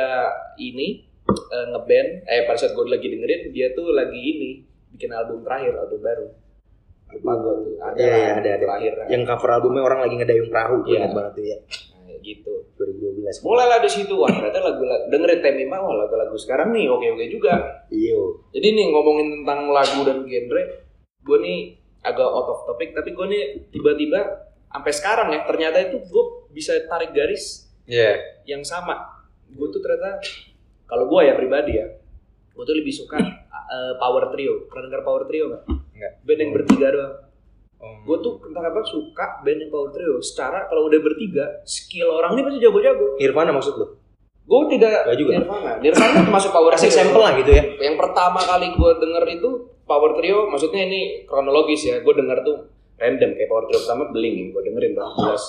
ini eh, ngeband eh pada saat gue lagi dengerin dia tuh lagi ini bikin album terakhir album baru lupa gue tuh ada Iya, iya, lah, ada, ada. terakhir Yang cover albumnya orang lagi ngedayung perahu. Gue Iya. ingat banget tuh ya. Gitu 2012. mulailah di situ wah ternyata lagu lagu dengerin Temima wah lagu-lagu sekarang nih oke oke juga Iyo. jadi nih ngomongin tentang lagu dan genre gue nih agak out of topic tapi gue nih tiba-tiba sampai sekarang ya ternyata itu gue bisa tarik garis Iya. yang sama. Gue tuh ternyata kalau gue ya pribadi ya, gue tuh lebih suka uh, power trio. Pernah dengar power trio nggak? Nggak. Band yang bertiga doang. Oh. Gue tuh entah kenapa suka band yang power trio. Secara kalau udah bertiga, skill orang ini pasti jago-jago. Nirvana maksud lo? Gue tidak Nggak juga. Nirvana. Nirvana termasuk power trio. sampel lah gitu ya. Yang pertama kali gue denger itu power trio, maksudnya ini kronologis ya. Gue denger tuh random kayak power trio pertama Blink, gue dengerin dong jelas.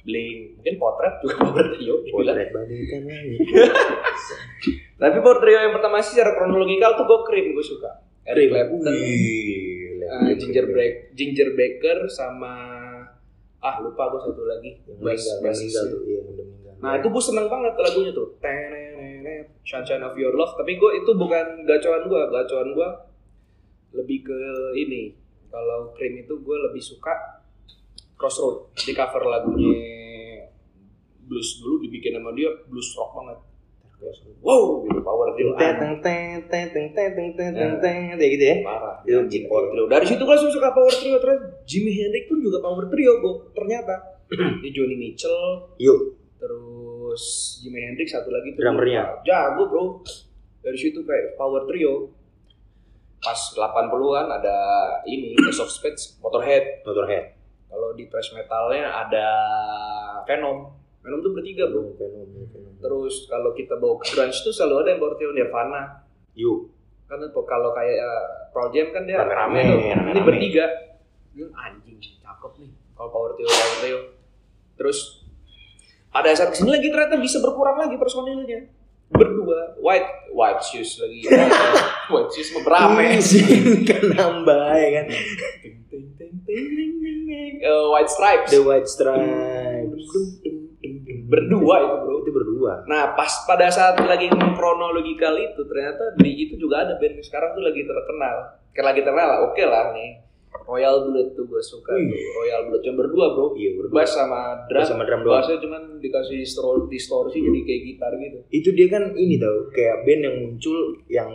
Blink, mungkin potret juga power trio. Potret bagaikan langit. Tapi power trio yang pertama sih secara kronologikal tuh gue Cream gue suka. Eric Clapton, uh, Ginger Break, Ginger Baker sama ah lupa gue satu lagi. Yang Bass- tuh. Iya. Nah itu gue seneng banget lagunya tuh. Sunshine of Your Love. Tapi gue itu bukan gacoan gue, gacoan gue lebih ke ini. Kalau Cream itu gue lebih suka Crossroad. Di cover lagunya blues dulu dibikin sama dia blues rock banget. Wow gitu power drill Teng teng teng teng teng teng teng teng teng teng kayak gitu ya. parah. Itu power trio dari situ langsung suka power trio terus Jimi Hendrix pun juga power trio gue ternyata di Johnny Mitchell Yuk. terus Jimi Hendrix satu lagi tuh. Drummernya. jago bro. Dari situ kayak power trio. Pas 80-an ada ini Ace of Spades Motorhead. Motorhead. kalau di thrash metalnya ada Venom Venom tuh bertiga bro. Terus kalau kita bawa ke grunge tuh selalu ada yang power trio Nirvana. Yuk. kan kalau kayak uh, Pearl Jam kan dia rame rame-rame. ini bertiga. Dia anjing cakep nih. Kalau power trio power trio terus pada saat ke sini lagi ternyata bisa berkurang lagi personilnya. Berdua white white shoes lagi. White shoes berapa? Kan nambah ya kan. Eh, white stripes. The White Stripes. Berdua itu bro Itu berdua. Nah pas pada saat lagi kronologikal itu ternyata di itu juga ada band yang sekarang tuh lagi terkenal. Kayak lagi terkenal, oke lah nih. Royal Blood tuh gue suka Wih. tuh. Royal Blood cuma berdua bro. Iya berdua. Bass sama drum. Bass sama drum doang. Bassnya cuman dikasih distor- distorsi jadi kayak gitar gitu. Itu dia kan ini tau kayak band yang muncul yang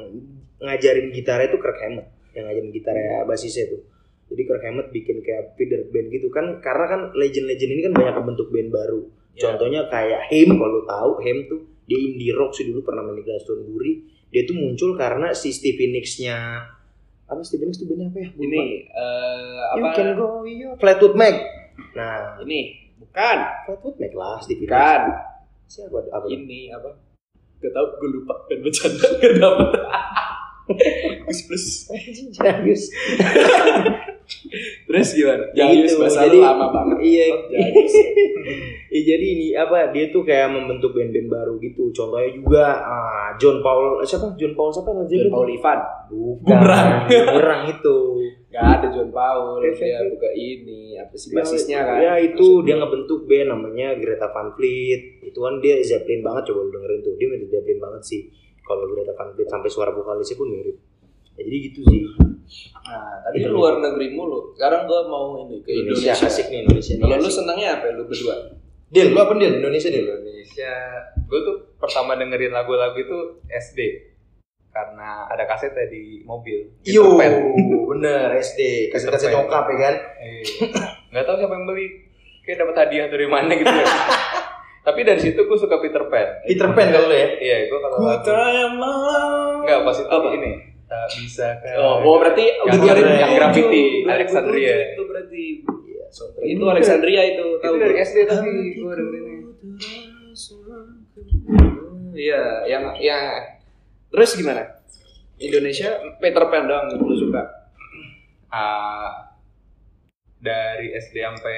ngajarin gitarnya itu Kirk Hammett yang ngajarin gitarnya basisnya tuh. Jadi Kirk Hammett bikin kayak feeder band gitu kan karena kan legend-legend ini kan banyak bentuk band baru. Ya. Contohnya kayak Hem kalau lu tahu Hem tuh dia indie rock sih dulu pernah main di Glastonbury. Dia tuh muncul karena si Stevie Nicks-nya apa Stevie Nicks tuh bandnya apa ya? Lupa. Ini eh, You apa? can go yo Fleetwood Mac. Nah, Ini bukan, Fleetwood Mac lah Stevie Nicks. bukan. Siapa apa? Ini apa? Gak tau, gue lupa. Dan bercanda gak dapet. Plus plus. Serius. Terus gimana? Ya Jayus gitu, bahasa jadi- lu lama banget. Iya. Jayus. Ya, jadi ini apa dia tuh kayak membentuk band-band baru gitu. Contohnya juga ah, John Paul eh, siapa? John Paul siapa John? Paul Ivan. Bukan. Bumerang. Bumerang itu. Gak ada John Paul, dia buka ini, apa sih basisnya kan? Ya itu dia ngebentuk band namanya Greta Van Fleet. Itu kan dia Zeppelin banget coba lu dengerin tuh. Dia mirip Zeppelin banget sih. Kalau Greta Van Fleet sampai suara vokalisnya pun mirip. Ya, jadi gitu sih. Nah, tadi lu luar negeri mulu. Sekarang gua mau ini ke Indonesia, Indonesia. asik nih Indonesia. nih, Kalau lu senangnya apa lu berdua? Dil, lu apa Dil? Indonesia Dil? Indonesia gue tuh pertama dengerin lagu-lagu itu SD karena ada kasetnya di mobil Yo, bener SD, kaset-kaset nyokap ya kan? Eh, nggak tahu siapa yang beli kayak dapat hadiah dari mana gitu ya. tapi dari situ gue suka Peter Pan Peter Pan kalau lu ya? iya gue kalau lagu nggak pas itu Apa? ini tak bisa kan Oh, oh berarti Yang- udah dari yang graffiti, 2007, Alexandria. Itu berarti. Iya, so, Itu Alexandria itu, itu tahu dari? SD tapi gue dengerinnya Iya, yang yang terus gimana? Indonesia Peter Pan doang yang lu suka. Ah, dari SD sampai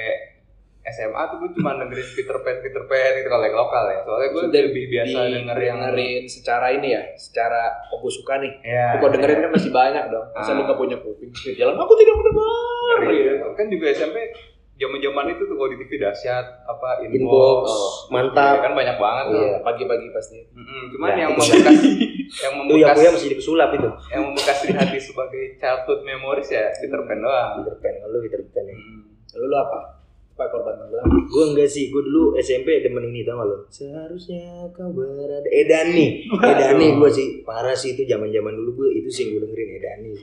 SMA tuh gue cuma dengerin Peter Pan Peter Pan gitu kalau yang lokal ya soalnya gue Sudah lebih biasa Di- denger yang dengerin secara ini ya, secara oh gue suka nih. ya Gua dengerin kan masih banyak dong. Masa Ah. lu gak punya kuping? Jalan aku tidak mendengar. ya. kan juga SMP zaman zaman itu tuh kalau di TV dahsyat apa inbox, Inbox, Oh, mantap. Ya kan banyak banget tuh Iya, pagi-pagi pasti. Mm-mm, cuman Ya, yang itu membekas yang Itu ya membekas kuya masih di pesulap itu. yang membekas di hati sebagai childhood memories ya Peter Pan doang Peter Pan, kalau lu Peter Pan ya. Mm. Lalu lu apa? Apa korban tenggelam? Gue enggak sih, gue dulu SMP demen ini tau gak lo? Seharusnya kau berada Edani, Edani gue sih parah sih itu zaman zaman dulu gue itu sih gue dengerin Edani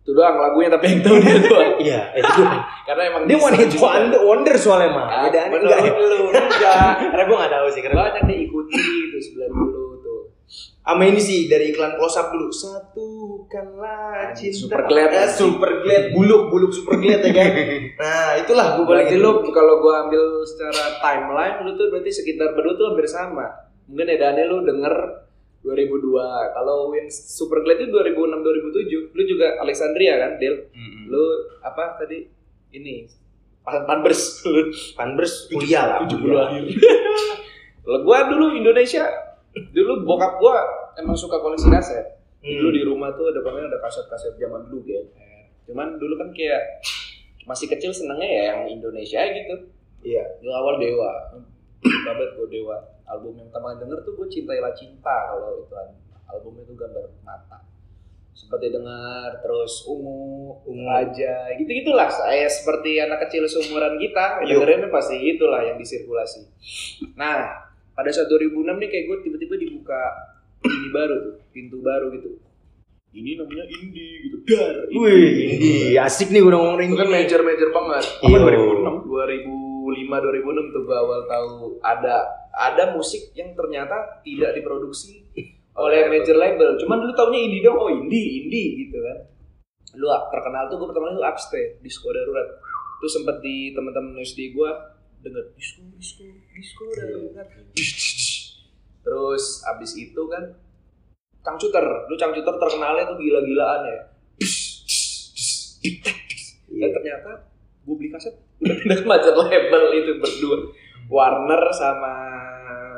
Itu doang lagunya tapi yang tahu dia doang. iya itu Karena emang dia one hit wonder, wonder soalnya mah. Ah, Edani enggak lu enggak. Karena gue gak tahu sih karena Banyak nih ikuti itu 90 tuh. Sama ini sih dari iklan close up dulu satukanlah cinta Super Glad. Eh, super glad buluk buluk super glad ya kan nah itulah gue balik lu kalau gua ambil secara timeline lu tuh berarti sekitar berdua tuh hampir sama. Mungkin Edane lu denger 2002. Kalau yang Super Glad itu 2006 2007. Lu juga Alexandria kan, Del? Mm-mm. Lu apa tadi? Ini Pan Panbers. Panbers kuliah lah 70 kuliah. akhir. Kalau gua dulu Indonesia, dulu bokap gua emang suka koleksi kaset. Hmm. Dulu di rumah tuh ada pokoknya ada kaset-kaset zaman dulu gitu. Cuman dulu kan kayak masih kecil senengnya ya yang Indonesia gitu. iya Dulu awal Dewa. Banget gue Dewa. Album yang pertama denger tuh gue Cintailah Cinta kalau itu album itu gambar mata. Seperti dengar terus Ungu, Ungu Raja, gitu-gitulah. Saya seperti anak kecil seumuran kita, Yuk. dengerin pasti itulah yang disirkulasi. Nah, pada saat 2006 nih kayak gue tiba-tiba dibuka ini baru tuh pintu baru gitu. Ini namanya indie gitu. Dar indie. Wih, ini asik nih udah ngomongin itu kan major major banget. Iya. 2006 2005 2006 tuh gue awal tahu ada ada musik yang ternyata tidak diproduksi oleh major label. Cuman dulu taunya indie dong oh indie indie gitu kan. Lu terkenal tuh gue pertama kali tuh upstay disco darurat. Terus sempet di teman-teman SD gue denger disco disco disco darurat terus abis itu kan cangcuter lu cangcuter terkenalnya tuh gila-gilaan ya. Dan ternyata gue beli kaset udah pindah ke major label itu berdua. Warner sama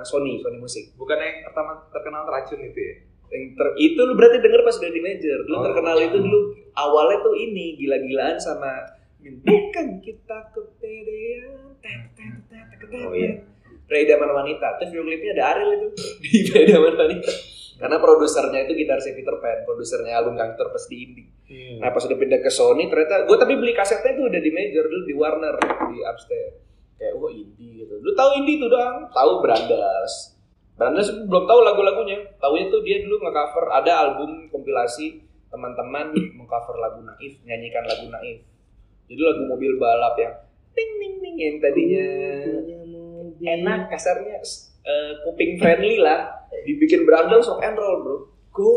Sony Sony musik Bukan yang pertama terkenal teracun itu ya? yang ter- itu lu berarti denger pas udah di major. Lu Oh. terkenal itu dulu awalnya tuh ini gila-gilaan sama bukan kita kepedean Oh, iya. Ray Daman Wanita terus video klipnya ada Ariel itu di Ray Daman Wanita karena produsernya itu gitar si Peter Pan produsernya album Gangster pas di indie Hmm. Nah pas udah pindah ke Sony ternyata gue tapi beli kasetnya itu udah di major dulu di Warner di upstairs kayak wah indie gitu. Lu tahu indie tuh doang? Tahu Brandas. Brandas belum tahu lagu-lagunya. Taunya tuh dia dulu nge-cover ada album kompilasi teman-teman mengcover lagu Naif, nyanyikan lagu Naif. Jadi lagu mobil balap yang ting ting ting yang tadinya enak kasarnya eh, kuping friendly lah. Dibikin berandal sok and roll bro. Go.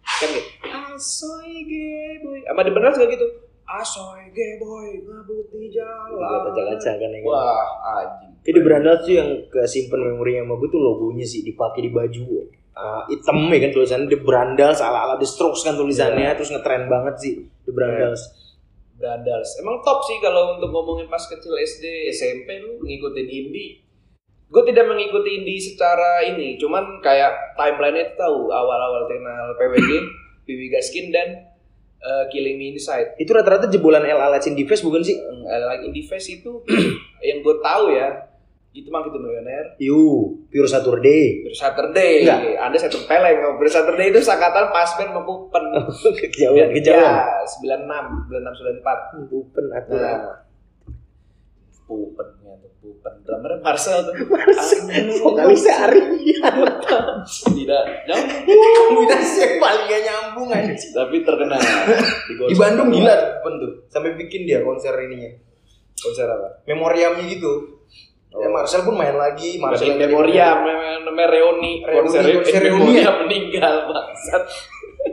Kan gitu. Asoy gay boy. Apa di benar juga gitu? Asoy gay boy ngabut di jalan. Gaca-gaca kan ya. wah anjing. Jadi di berandal tuh yang kesimpan memorinya sama gue tuh logonya sih dipakai di baju. Ah, hitam ya kan tulisannya di berandal ala ala The Strokes kan tulisannya terus ngetren banget sih di berandal. Brandals emang top sih kalau untuk ngomongin pas kecil SD SMP lu ngikutin indie. Gue tidak mengikuti indie secara ini cuman kayak timeline itu tahu. Awal-awal kenal PWG Bibi Gaskin dan eh, Killing Me Inside. Itu rata-rata jebolan El Alacin di Face bukan sih? Like Indie Fest itu yang gue tahu ya itu mah gitu milioner Yu, Pure Saturday. Ber Saturday Enggak. anda satu peleng Ber Saturday itu sakatan pas band sama Pupen kejauhan, kejauhan. ya 96 96 94 Bupen atau nah Pupennya tuh Pupen drummernya Marcel tuh vokalisnya Ari. tidak nyambung Kombinasi yang paling gak nyambung aja. tapi terkenal di, Di Bandung gila tuh Bupen tuh. Sampai bikin dia konser ininya. konser apa Memoriamnya gitu. Ya Marcel pun main lagi, Marcel Marcel Memoriam, mem- namanya Reoni, konser Memoria ya? meninggal bangsat.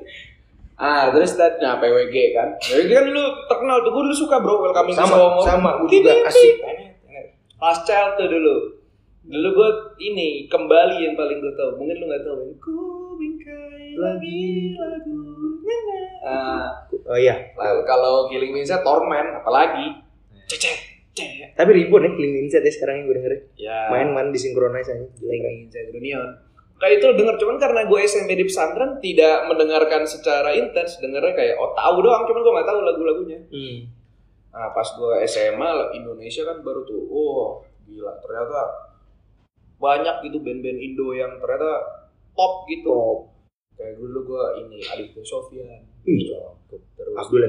ah, terus tadi nah PWG kan. PWG kan lu terkenal tuh, gue dulu suka bro, welcoming to sama Somo. sama gue juga asik. Last Child tuh dulu. Dulu gue ini kembali yang paling gue tahu. Mungkin lu nggak tahu. yang Ku bingkai lagi lagu. Ah, Oh iya. kalau Killing Me Torment, apalagi cecet, Tapi ribut ya Clean Inside ya sekarang yang gue dengerin. Ya. Main-main disinkronize aja. Killing Inside Reunion. Kayak itu denger cuman karena gue SMP di pesantren tidak mendengarkan secara intens, dengernya kayak oh tahu doang, cuman gue nggak tahu lagu-lagunya. Hmm. Nah pas gue SMA Indonesia kan baru tuh, oh gila ternyata banyak gitu band-band Indo yang ternyata top gitu. Kayak dulu gue ini Aditya Sofyan, Ih, terus Abdul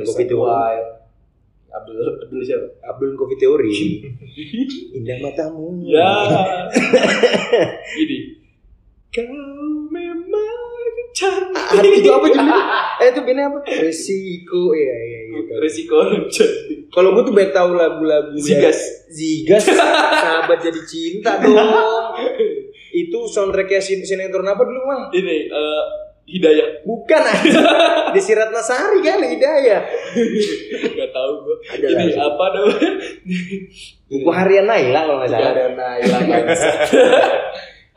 Abdul Abdul siapa? Abdul Coffee Theory. Indah matamu. Ya. Ini. Kau memang Ah, cantik. itu apa judulnya? eh itu bandnya apa? Resiko. Iya iya gitu. Resiko cantik. Kalau gue tuh banyak tahu lagu-lagu Zigas. Zigas. Sahabat jadi cinta dong. itu soundtracknya sin sinetron apa dulu mah? Ini eh, Hidayah. Bukan aja. Desi Ratnasari kan Hidayah. Gak tahu gue. Ada Ini lah. apa namanya? Buku harian Naila kalau nggak salah. Ada Naila.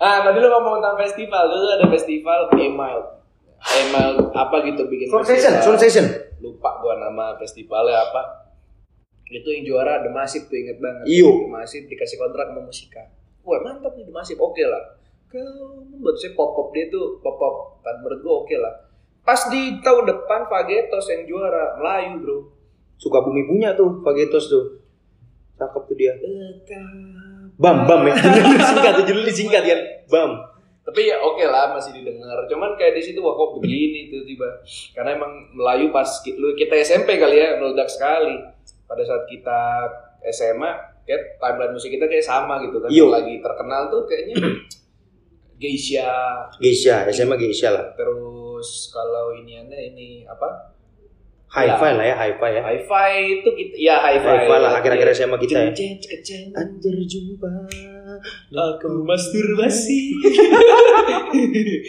Ah, tadi lu ngomong tentang festival, dulu ada festival Email. Email apa gitu bikin Sound session, sound session. Lupa gua nama festivalnya apa. Itu yang juara The Massive tuh inget banget. Iyo. The Massive dikasih kontrak sama musika. Wah, mantap nih The Massive. Oke lah. Kau membuat saya pop-pop dia tuh pop-pop. Kan menurut gua oke lah. Pas di tahun depan Fagetos yang juara Melayu, Bro. Suka bumi punya tuh Fagetos tuh. Cakep tuh dia. Bam, bam ya. Judul disingkat, judul disingkat kan. Bam. tapi ya oke lah masih didengar cuman kayak di situ wah kok begini tuh tiba karena emang Melayu pas lu kita SMP kali ya meledak sekali pada saat kita SMA kayak timeline musik kita kayak sama gitu kan Iyo. lagi terkenal tuh kayaknya Geisha Geisha, SMA Geisha lah. terus kalau iniannya ini apa Hi-fi lah ya, hi-fi ya. hi-fi itu kita ya hi-fi Hi-fi lah akhir-akhir SMA kita ya. Anjir jumpa. aku masturbasi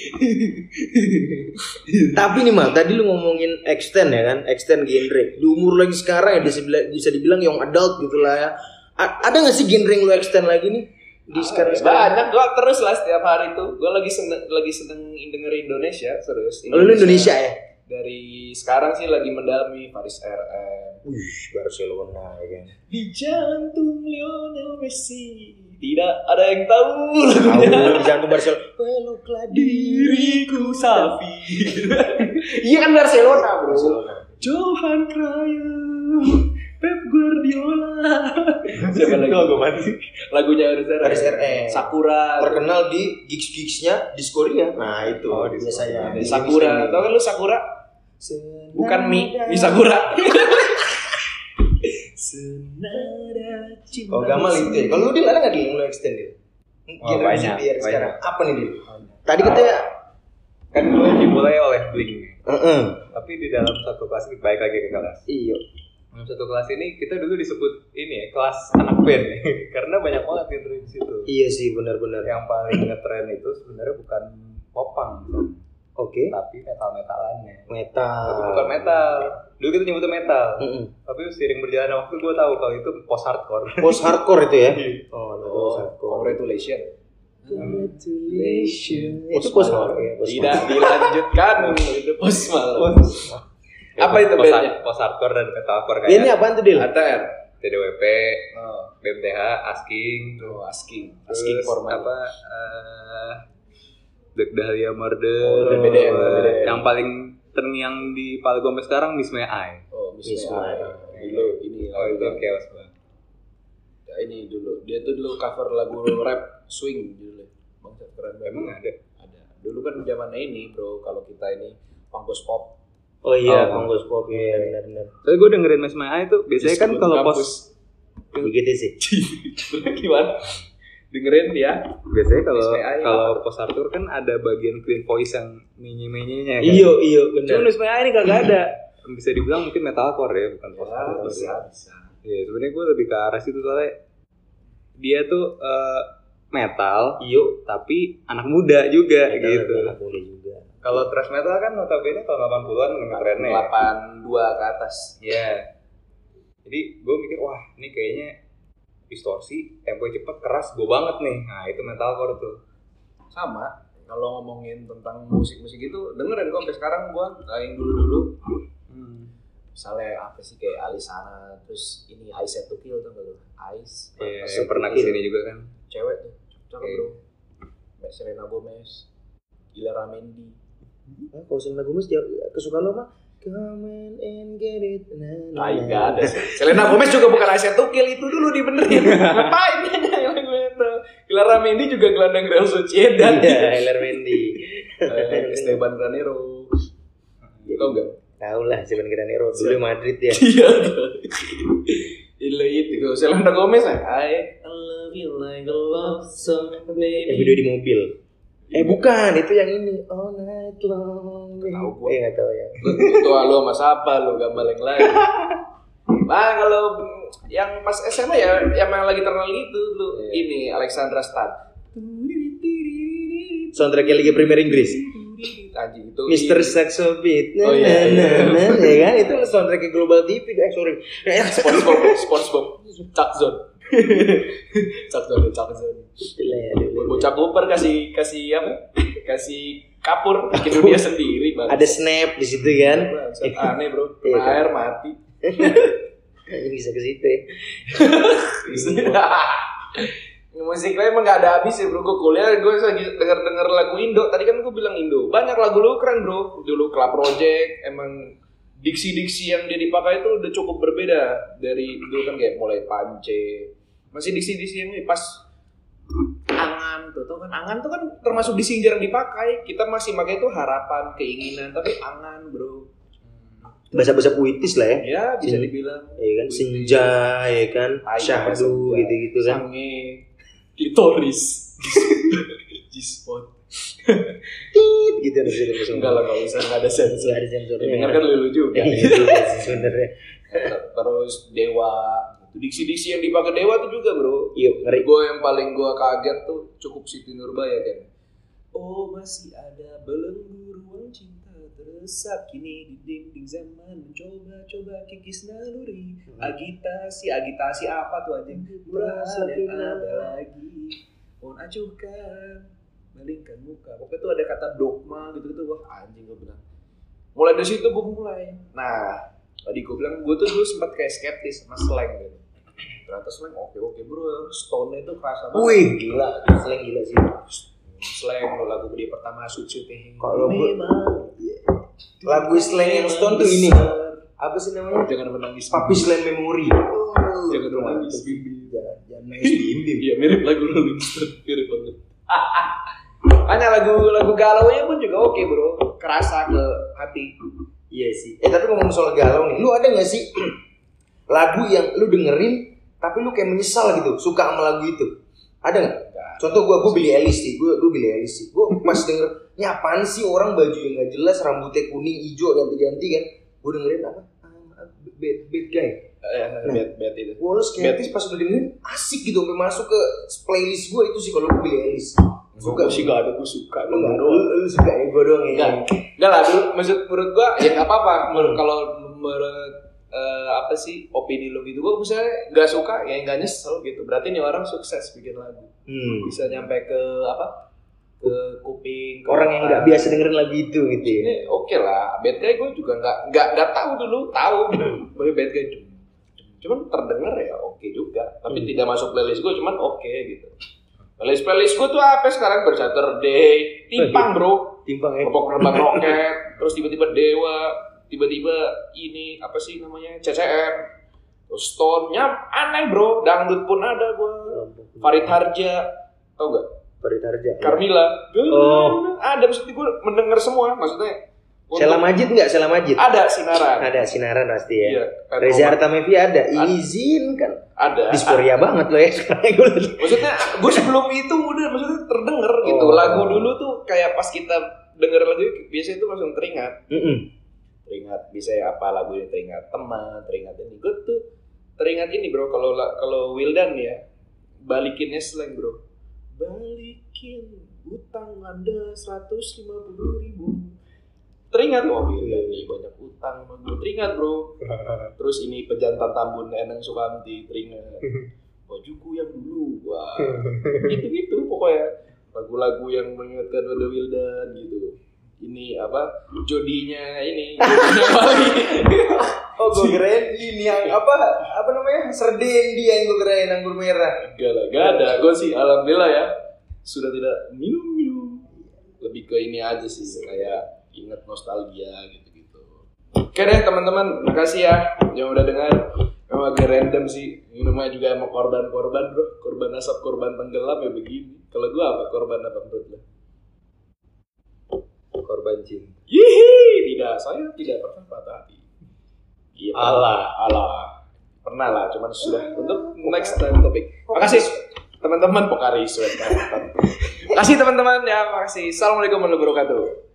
Tapi nih mal, tadi lu ngomongin extend ya kan, extend genre. Di umur lagi sekarang ya bisa dibilang, bisa dibilang yang adult gitu lah ya. A- ada nggak sih genre yang lu extend lagi nih di sekarang sekarang? banyak gua terus lah setiap hari tuh gua lagi seneng lagi seneng denger Indonesia terus Oh, lu Indonesia ya? dari sekarang sih lagi mendalami Faris RM Wih, Barcelona ya kan. di jantung Lionel Messi tidak ada yang tahu Tahu lagunya di jantung Barcelona. Peluklah diriku Safi iya kan Barcelona bro Barcelona. Johan Cruyff Pep Guardiola siapa lagi lagunya Faris RM Faris RM. Sakura Terkenal di gigs-gigsnya di Korea. Nah, itu Oh, di biasanya. di Sakura tau kan lu Sakura bukan mie di Sakura Senada cinta Oh, Gamal itu ya. Kalau lu Dil, ada nggak yang lu extend Dil? Oh, banyak, sekarang. Apa nih Dil? Tadi katanya kan gue dimulai oleh Blink Heeh. tapi di dalam satu kelas baik lagi ke kelas Iya. Dalam satu kelas ini kita dulu disebut ini ya kelas anak band karena banyak banget yang di situ Iya sih benar-benar. yang paling ngetren itu sebenarnya bukan popang Oke. tapi metal metalannya Metal. tapi bukan metal dulu kita nyebutnya metal Mm-mm. tapi seiring berjalannya waktu gue tahu kalau itu post hardcore Post hardcore itu ya? Oh, no, Oh, post hardcore. congratulations. Congratulations. Itu post hardcore ya, post Tidak dilanjutkan itu pos malam. Apa itu post, bandnya? post hardcore dan metalcore Ini kayak apaan tuh Dil? ATR. TDWP Oh, BMTH Asking tuh asking. terus Asking apa eh Black Dahlia Murder Oh, DBDM, apa, DBDM. yang paling terngiang di Palu Gomez sekarang Miss May I Oh, Miss Miss May. May. Dulu ini oh itu chaos banget Ya, ini dulu. Dia tuh dulu cover lagu rap swing judulnya. Bangsat keren banget. emang ada ada. Dulu kan zamannya ini, Bro, kalau kita ini pangkos pop. Oh iya, Oh. Konggos Pop ya benar-benar. Soalnya gue dengerin Miss May I tuh biasanya kan kalau kampus. pos Begitu sih. Gimana? Dengerin dia. biasanya kalau kalau post hardcore kan ada bagian clean voice yang menyi menyinya kan Iya, iya Cuma benar. Miss May I ini kagak ada bisa dibilang mungkin metalcore ya bukan post Ya, hardcore bisa, bisa. Iya, sebenarnya gue lebih ke arah situ soalnya dia tuh eh, metal, Iya. tapi anak muda juga gitu. Anak muda juga. Kalau thrash metal kan notabene tahun 80-an ngetrennya. ya. 82 ke atas. Iya. Jadi gue mikir wah ini kayaknya distorsi, tempo cepet, keras, gue banget nih. Nah itu metalcore tuh. sama kalau ngomongin tentang musik-musik itu dengerin kok sampai sekarang gua yang dulu-dulu misalnya apa sih kayak Alisana terus ini Ice Set to Kill tuh lu Ice Iya, Ice yang pernah ke sini juga kan. cewek tuh cakep Iya. bro Mbak Selena Gomez Gila Mendy Nah, kalau Selena Gomez dia kesukaan lo mah Come and get it. Nah, nah, Nah, enggak ada. Selena Gomez juga bukan to Kill itu dulu dibenerin. Ngapain nyanyi lagu itu? Gila Mendy juga gelandang Real Sociedad. Iya, Heller Mendy. Eh, Esteban Granero. Tau enggak? Tahu lah Steven Granero dulu Madrid ya. Iya. Itu itu Selena Gomez lah. I love you like a love song, Yang baby. video di mobil. Eh bukan, itu yang ini. All night long. Tahu gua. Eh nggak tahu ya. Itu lu sama siapa lu gambar yang lain. Nah kalau yang pas SMA ya yang lagi terkenal gitu lu ini Alexandra Stan. Soundtracknya Liga Premier Inggris. Anjing itu. Mr. Saxo Beat. Oh, iya, iya. Nah, nah, ya kan itu soundtracknya Global TV. Eh sorry. SpongeBob, SpongeBob, Chuck Zone. Chuck Zone, Chuck Zone. Bocah Cooper kasih kasih apa? Kasih kapur bikin dunia sendiri bang. Ada snap di situ kan. Bangsat, aneh bro. Iya, kan? air mati. Ini bisa ke situ ya. Musik lain emang gak ada habis ya bro. Gue kuliah gue lagi denger denger lagu Indo. Tadi kan gue bilang Indo. Banyak lagu lu keren bro. Dulu Club Project emang diksi-diksi yang dia dipakai itu udah cukup berbeda dari dulu kan kayak mulai pance. Masih diksi-diksi yang ini pas angan tuh, tuh kan angan tuh kan termasuk diksi yang jarang dipakai. Kita masih pakai itu harapan, keinginan, tapi angan bro. Bahasa-bahasa puitis lah ya. Ya bisa Sin- dibilang. Ya kan senja ya kan syahdu gitu-gitu kan. Sange, klitoris, G-spot. tit gitu ada langsung Enggak lah, kalau usah nggak ada sensor. Nggak ada sensornya Dengar kan lulu juga. Iya juga sih sebenarnya Terus Dewa, diksi-diksi yang dipakai Dewa tuh juga bro. iya ngeri. Gue yang paling gue kaget tuh cukup Siti Nurbaya kan. Oh masih ada belenggu ruang cinta teresap kini di dinding zaman mencoba-coba kikis naluri. Agitasi agitasi apa tuh aja murah yang ada lagi. Mohon acuhkan malingkan muka. Pokoknya tuh ada kata dogma gitu gitu wah anjing gue bilang. Mulai dari situ gue mulai. Nah tadi gue bilang gue tuh dulu sempat kayak skeptis sama slang gitu ternyata slang oke oke bro. Stone itu kerasa banget. Wih. Gila slang gila sih. Slang lo lagu dia pertama shoot shooting Kalau memang. Lagu slang yang Stone tuh ini. Apa sih namanya? Jangan menangis Papi Slam Memory. Jangan menangis jangan jangan nangis bim bim iya mirip lagu Rolling Stone mirip banget. Hanya lagu lagu galau nya pun juga oke bro. Kerasa ke hati. Iya sih. Eh tapi ngomong soal galau nih, lu ada nggak sih lagu yang lu dengerin tapi lu kayak menyesal gitu, suka sama lagu itu? Ada nggak? Contoh gua, gua Billie Eilish sih, gua, gua Billie Eilish sih. Gua pas denger, ini apaan sih orang baju yang nggak jelas, rambutnya kuning, hijau, ganti-ganti kan? Gua dengerin apa? Bad, bad guy. eh bad bad itu Gua lu skeptis pas udah dengerin asik gitu, sampai masuk ke playlist gua itu sih kalau gua Billie Eilish. suka sih gak ada gue suka Lu nggak, doang. lu, suka ya gua doang ya. Enggak, lah dulu maksud menurut gua ya nggak apa-apa Menurut- kalau menurut eh, apa sih opini lu gitu. Gua misalnya nggak suka ya nggak nyesel gitu. Berarti nih orang sukses bikin lagu. Hmm. bisa nyampe ke apa ke kuping ke Orang yang nggak biasa dengerin lagu itu gitu ya. ini oke lah. Bad guy gue juga nggak nggak nggak tahu dulu. Tahu. Bahwa bad guy cuman terdengar ya oke juga. Tapi Hmm. tidak masuk playlist gue cuman oke gitu. Playlist playlist gue tuh apa sekarang? Bersaturday timpang bro. Timpang ya. Popok terbang roket, terus tiba-tiba Dewa, tiba-tiba ini apa sih namanya CCM, terus Stone, nyam aneh bro, dangdut pun ada gua, Farid Harja, tau gak? Farid Harja. Carmila, Oh. ada maksudnya gua mendengar semua, maksudnya. Sela Majid nggak? Sela Majid? Ada sinaran. Ada sinaran pasti ya. Iya, Red Reza Roman. Artamevia ada. Izinkan. ada. Disporia banget lo ya sekarang gue. Maksudnya gue sebelum itu udah maksudnya terdengar gitu. Oh. Lagu dulu tuh kayak pas kita denger lagu biasanya tuh langsung teringat. Teringat bisa ya apa lagu ini teringat teman teringat ini. Gue tuh teringat ini bro kalau la- kalau Wildan ya balikinnya slang bro. Balikin utang anda 150 ribu. Teringat oh Wildan nih banyak utang gue teringat bro. Terus ini pejantan Tambun Enang Sukamti teringat. Bajuku yang dulu wah. Gitu gitu pokoknya. Lagu-lagu yang mengingatkan pada Wildan gitu ini apa? Jodinya ini. Jodinya Bali Oh gue kirain ini yang apa? Apa namanya? Serden dia yang gue kirain anggur merah. gak lah gak ada. Gue sih alhamdulillah ya sudah tidak minum minum lebih ke ini aja sih kayak inget nostalgia gitu gitu oke deh teman-teman makasih ya yang udah dengar. Memang agak random sih ini namanya juga emang korban-korban bro. Korban asap korban tenggelam ya begini. Kalau gue apa? Korban apa menurut lo korban cinta Yihi, tidak, saya tidak pernah patah hati. Iya, Alah. alah. Pernah lah, cuman sudah untuk next time topik. Makasih teman-teman Pokari Sweat. Makasih teman-teman ya, makasih. Assalamualaikum warahmatullahi wabarakatuh.